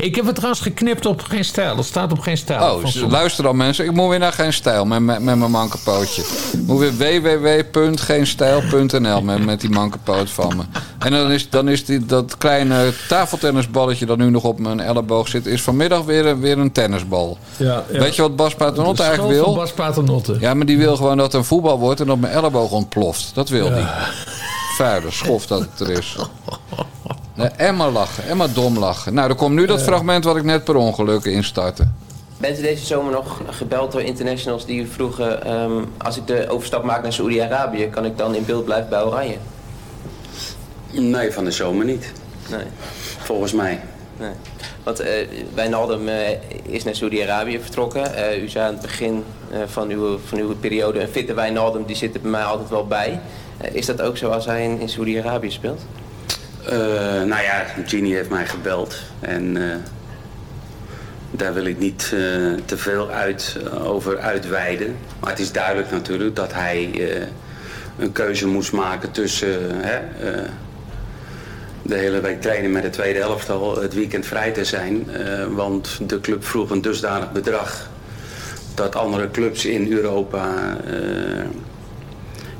Ik heb het trouwens geknipt op geen stijl. Dat staat op geen stijl. Oh, luister dan mensen. Ik moet weer naar Geen Stijl met, met, met mijn mankenpootje. Ik moet weer www.geenstijl.nl met, met die mankenpoot van me. En dan is, dan is die, dat kleine tafeltennisballetje dat nu nog op mijn elleboog zit... is vanmiddag weer, een- weer een tennisbal. Ja, ja. Weet je wat Bas Paternotte eigenlijk van wil? Bas Paternotte. Ja, maar die wil gewoon dat het een voetbal wordt en dat mijn elleboog ontploft. Dat wil hij. Vuile schof dat het er is. [LAUGHS] Nee, Emma lachen, Emma dom lachen. Nou, er komt nu dat fragment wat ik net per ongeluk instartte. Bent u deze zomer nog gebeld door internationals die u vroegen... ehm, als ik de overstap maak naar Saoedi-Arabië... kan ik dan in beeld blijven bij Oranje? Nee, van de zomer niet. Nee. Volgens mij. Nee. Want eh Wijnaldum eh, is naar Saudi-Arabië vertrokken. Eh, u zei aan het begin eh, van, uw, van uw periode... een fitte Wijnaldum, die zit er bij mij altijd wel bij. Eh, is dat ook zo als hij in, in Saudi-Arabië speelt? Eh, nou ja, Genie heeft mij gebeld. En eh, daar wil ik niet eh, te veel uit, over uitweiden. Maar het is duidelijk natuurlijk dat hij een keuze moest maken tussen... de hele week trainen met de tweede elftal, het weekend vrij te zijn. want de club vroeg een dusdanig bedrag dat andere clubs in Europa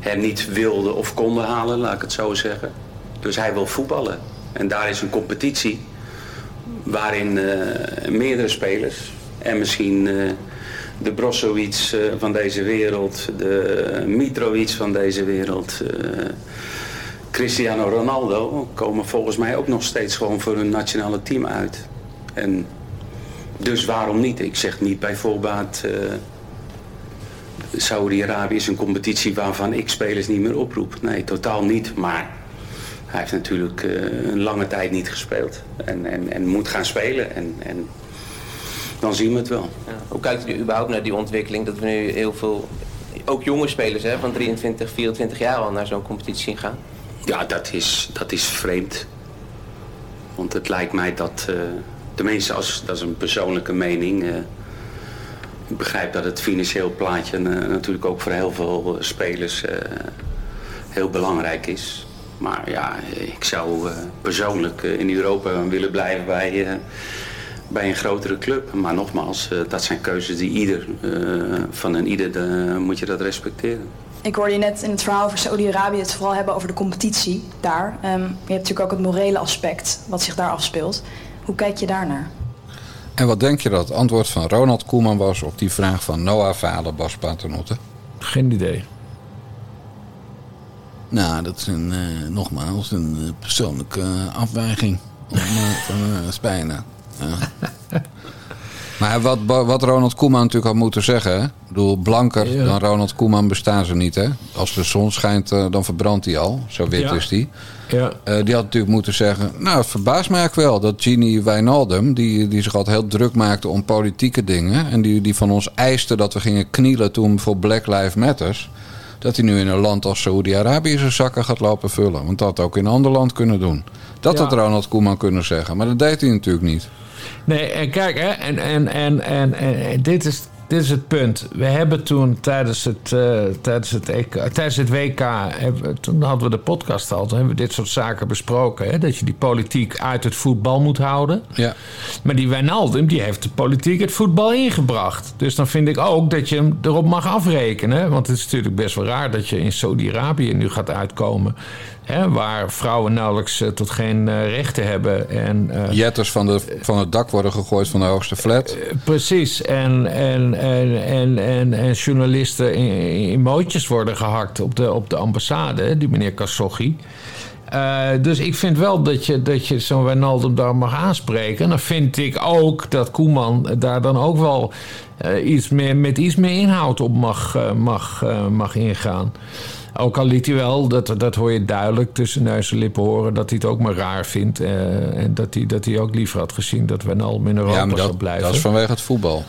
hem niet wilden of konden halen, laat ik het zo zeggen. Dus hij wil voetballen. En daar is een competitie waarin eh, meerdere spelers en misschien eh, de Brozovic eh, van deze wereld, de Mitrovic van deze wereld, Cristiano Ronaldo komen volgens mij ook nog steeds gewoon voor hun nationale team uit. En dus waarom niet? Ik zeg niet bij voorbaat... Saudi-Arabië is een competitie waarvan ik spelers niet meer oproep. Nee, totaal niet. Maar hij heeft natuurlijk eh, een lange tijd niet gespeeld. En, en, en moet gaan spelen. En, en dan zien we het wel. Ja. Hoe kijkt u überhaupt naar die ontwikkeling dat we nu heel veel, ook jonge spelers hè, van 23, 24 jaar al naar zo'n competitie zien gaan? Ja, dat is, dat is vreemd. Want het lijkt mij dat, eh, tenminste als, dat is een persoonlijke mening... eh, ik begrijp dat het financieel plaatje natuurlijk ook voor heel veel spelers heel belangrijk is. Maar ja, ik zou eh, persoonlijk eh, in Europa willen blijven bij, eh, bij een grotere club. Maar nogmaals, eh, dat zijn keuzes die ieder, eh, van een ieder eh, moet je dat respecteren. Ik hoorde je net in het verhaal over Saudi-Arabië het vooral hebben over de competitie daar. Ehm, je hebt natuurlijk ook het morele aspect wat zich daar afspeelt. Hoe kijk je daarnaar? En wat denk je dat het antwoord van Ronald Koeman was op die vraag van Noah vader Bas Paternotte? Geen idee. Nou, dat is een, eh, nogmaals een eh, persoonlijke eh, afwijking om, [LAUGHS] van Spijnen. Maar wat, wat Ronald Koeman natuurlijk had moeten zeggen... Ik bedoel, blanker Ja. dan Ronald Koeman bestaan ze niet, hè? Als de zon schijnt, dan verbrandt hij al. Zo wit Ja. is die. Ja. Die had natuurlijk moeten zeggen... Nou, het verbaast mij eigenlijk wel dat Gini Wijnaldum... Die, die zich altijd heel druk maakte om politieke dingen... en die, die van ons eiste dat we gingen knielen toen voor Black Lives Matters... dat hij nu in een land als Saoedi-Arabië zijn zakken gaat lopen vullen. Want dat had ook in een ander land kunnen doen. Dat had Ronald Koeman kunnen zeggen. Maar dat deed hij natuurlijk niet. Nee, en kijk, hè, en, en, en, en, en dit, is, dit is het punt. We hebben toen tijdens het, eh, tijdens het, EK, tijdens het WK, hebben, we- toen hadden we de podcast al, toen hebben we dit soort zaken besproken. Hè, dat je die politiek uit het voetbal moet houden. Ja. Maar die Wijnaldum, die heeft de politiek het voetbal ingebracht. Dus dan vind ik ook dat je hem erop mag afrekenen. Want het is natuurlijk best wel raar dat je in Saudi-Arabië nu gaat uitkomen. Hè, waar vrouwen nauwelijks eh, tot geen eh, rechten hebben. En, eh, Jetters van, de, van het dak worden gegooid van de hoogste flat. Precies, en, en, en, en, en, en journalisten in, in mootjes worden gehakt op de, op de ambassade, die meneer Khashoggi. Dus ik vind wel dat je, dat je zo'n Wijnaldum daar mag aanspreken. En dan vind ik ook dat Koeman daar dan ook wel iets meer, met iets meer inhoud op mag, mag, mag ingaan. Ook al liet hij wel, dat, dat hoor je duidelijk tussen neus en lippen horen... dat hij het ook maar raar vindt. eh, en dat hij, dat hij ook liever had gezien dat Wijnaldum in Europa Ja, maar dat, blijven. dat is vanwege het voetbal.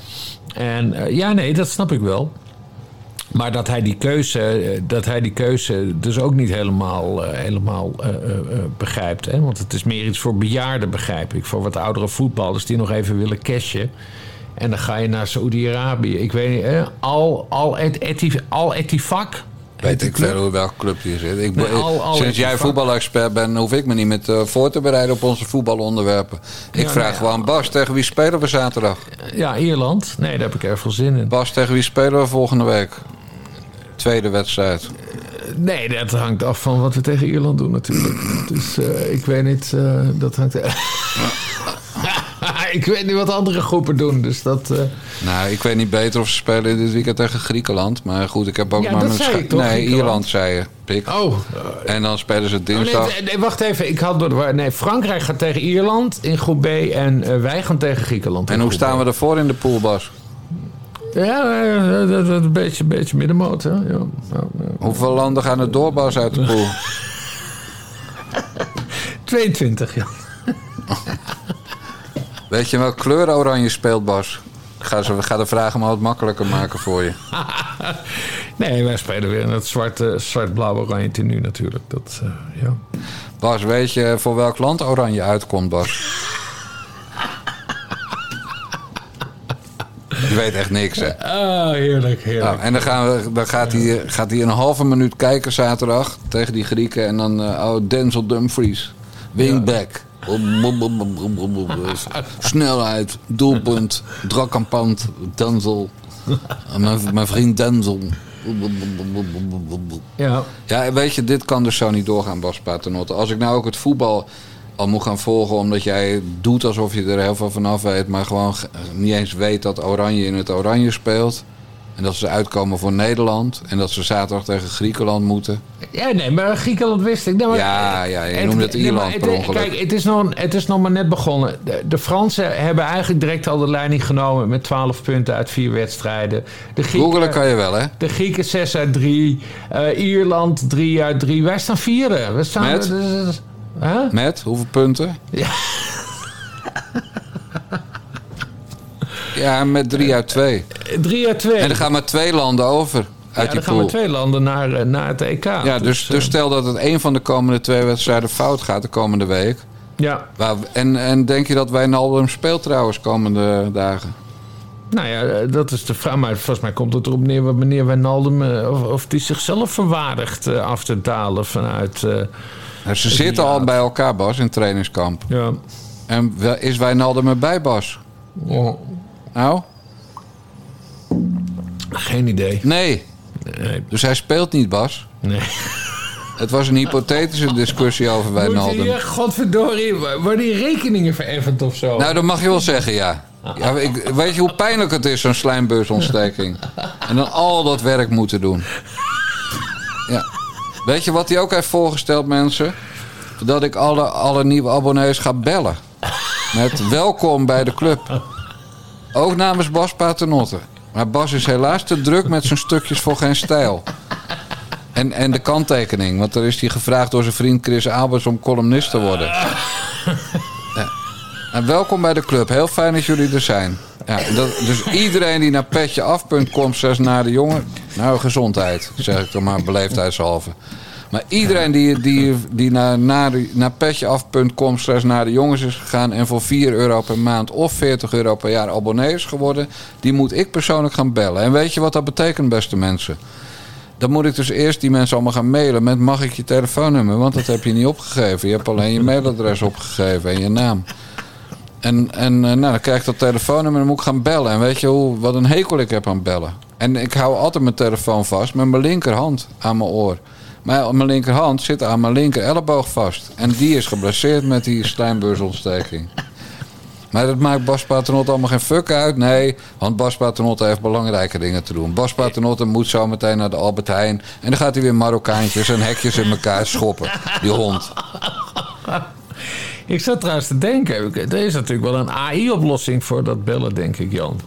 En eh, ja, nee, dat snap ik wel. Maar dat hij die keuze, eh, dat hij die keuze dus ook niet helemaal, helemaal begrijpt. Hè? Want het is meer iets voor bejaarden, begrijp ik. Voor wat oudere voetballers die nog even willen cashen. En dan ga je naar Saoedi-Arabië. Ik weet niet, hè? Al, al, et, etif, al Etifak. Weet ik veel welke club die zit. Ik, Nee, al- al sinds jij voetbalexpert bent, hoef ik me niet met eh, voor te bereiden op onze voetbalonderwerpen. Ik Ja, vraag nee, gewoon, Bas, tegen wie spelen we zaterdag? Ja, Ierland. Nee, daar heb ik erg veel zin in. Bas, tegen wie spelen we volgende week? Tweede wedstrijd. Nee, dat hangt af van wat we tegen Ierland doen natuurlijk. [CLEARS THROAT] Dus eh, ik weet niet, eh, dat hangt... [LAUGHS] [LAUGHS] ik weet niet wat andere groepen doen, dus dat... eh, Nou, ik weet niet beter of ze spelen dit weekend tegen Griekenland. Maar goed, ik heb ook Ja, maar dat mijn zei scha- ik toch, Nee? Ierland zei je. Pik. Oh, En dan spelen ze Oh, nee, dinsdag. nee, wacht even. Ik had door Nee, Frankrijk gaat tegen Ierland in groep B en eh, wij gaan tegen Griekenland. En hoe staan we ervoor in de pool, Bas? Ja, eh, dat dat een beetje, beetje middenmoot. Hè? Ja, ja, ja. Hoeveel landen gaan er door, Bas, uit de pool? [LAUGHS] 22, ja. [LAUGHS] Weet je welke kleur oranje speelt, Bas? Ga, ze, ga de vragen maar wat makkelijker maken voor je. [LAUGHS] Nee, wij spelen weer in het zwart, zwart-blauw-oranje tenue natuurlijk. Dat, eh, ja. Bas, weet je voor welk land oranje uitkomt, Bas? Je weet echt niks, hè? Ah, heerlijk, heerlijk. Nou, en dan, gaan we, dan gaat, hij, gaat hij een halve minuut kijken zaterdag tegen die Grieken. En dan, eh, oh, Denzel Dumfries, wingback. Snelheid, doelpunt, drakkampant, Denzel. Mijn, mijn vriend Denzel. Ja. Ja, weet je, dit kan dus zo niet doorgaan, Bas Paternotte. Als ik nou ook het voetbal al moet gaan volgen... omdat jij doet alsof je er heel veel van af weet... maar gewoon niet eens weet dat Oranje in het Oranje speelt... En dat ze uitkomen voor Nederland. En dat ze zaterdag tegen Griekenland moeten. Ja, nee, maar Griekenland wist ik. Nee, maar, Ja, ja, je noemde het nee, Ierland maar het- per ongeluk. Kijk, het is, nog, het is nog maar net begonnen. De, de Fransen hebben eigenlijk direct al de leiding genomen met 12 punten uit vier wedstrijden. De Grieken, Googelen kan je wel, hè? de Grieken 6 uit 3. Ierland 3 uit 3. Wij staan vierde. We staan, Met? Huh? Met hoeveel punten? Ja. Ja, met drie uit twee. 3 uit 2. En er gaan maar twee landen over uit ja, dan gaan we pool. twee landen naar, eh, naar het EK. Ja, dus, dus stel dat het een van de komende twee wedstrijden fout gaat de komende week. Ja, Waar- En, en denk je dat Wijnaldum speelt trouwens komende dagen? nou ja, eh, dat is de vraag. Maar volgens mij komt het erop neer wat meneer Wijnaldum... eh, of, of die zichzelf verwaardigt eh, af te dalen vanuit... eh, Nou, Ze zitten al bij elkaar, Bas, in trainingskamp. ja, En is Wijnaldum erbij, Bas? oh, Nou? geen idee. Nee. Nee, Dus hij speelt niet, Bas. nee. Het was een hypothetische discussie over Moet Wijnaldum. hier, godverdorie, worden die rekeningen vereffend of zo? Nou, dat mag je wel zeggen, ja. ja ik, weet je hoe pijnlijk het is, zo'n slijmbeursontsteking? En dan al dat werk moeten doen. Ja. Weet je wat hij ook heeft voorgesteld, mensen? Dat ik alle, alle nieuwe abonnees ga bellen. Met welkom bij de club. Ook namens Bas Paternotte. Maar Bas is helaas te druk met zijn stukjes voor geen stijl. En, en de kanttekening, want daar is hij gevraagd door zijn vriend Chris Albers om columnist te worden. En welkom bij de club. Heel fijn dat jullie er zijn. Ja, dus iedereen die naar petjeaf.com zes naar de jongen... Nou, gezondheid, zeg ik dan maar beleefdheidshalve. Maar iedereen die, die, die naar, naar, naar petjeaf.com slash naar de jongens is gegaan... en voor 4 euro per maand of 40 euro per jaar abonnee is geworden... die moet ik persoonlijk gaan bellen. En weet je wat dat betekent, beste mensen? Dan moet ik dus eerst die mensen allemaal gaan mailen met... mag ik je telefoonnummer? Want dat heb je niet opgegeven. Je hebt alleen je mailadres opgegeven en je naam. En, en eh, nou, dan krijg ik dat telefoonnummer en moet ik gaan bellen. En weet je hoe, wat een hekel ik heb aan bellen? En ik hou altijd mijn telefoon vast met mijn linkerhand aan mijn oor. Maar mijn linkerhand zit aan mijn linker elleboog vast. En die is geblesseerd met die slijmbeursontsteking. Maar dat maakt Bas Paternotte allemaal geen fuck uit. Nee, want Bas Paternotte heeft belangrijke dingen te doen. Bas Paternotte moet zo meteen naar de Albert Heijn. En dan gaat hij weer Marokkaantjes en hekjes in elkaar schoppen. Die hond. Ik zat trouwens te denken, er is natuurlijk wel een AI-oplossing voor dat bellen, denk ik, Jan.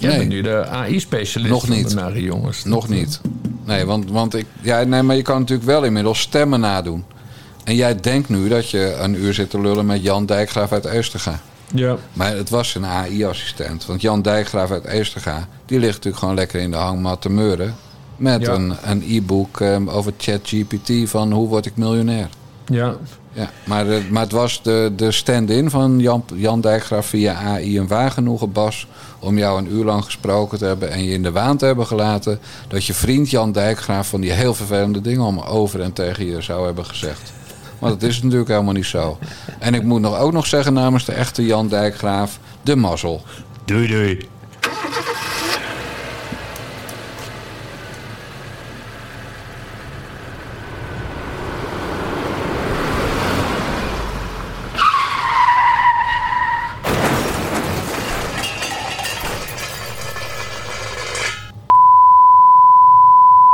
Jij Nee. bent nu de AI-specialist Nog van niet. de nare jongens. Nog niet. Nee, want, want ik, ja, nee, maar je kan natuurlijk wel inmiddels stemmen nadoen. En jij denkt nu dat je een uur zit te lullen met Jan Dijkgraaf uit Eesterga. Ja. Maar het was een AI-assistent. Want Jan Dijkgraaf uit Eesterga... die ligt natuurlijk gewoon lekker in de hangmat te meuren... met Ja. een, een e-book eh, over ChatGPT van hoe word ik miljonair. Ja. Ja, maar, eh, maar het was de, de stand-in van Jan, Jan Dijkgraaf via AI een waar genoegen, Bas... om jou een uur lang gesproken te hebben en je in de waan te hebben gelaten... dat je vriend Jan Dijkgraaf van die heel vervelende dingen om over en tegen je zou hebben gezegd. Maar dat is natuurlijk helemaal niet zo. En ik moet nog ook nog zeggen namens de echte Jan Dijkgraaf, de mazzel. Doei doei.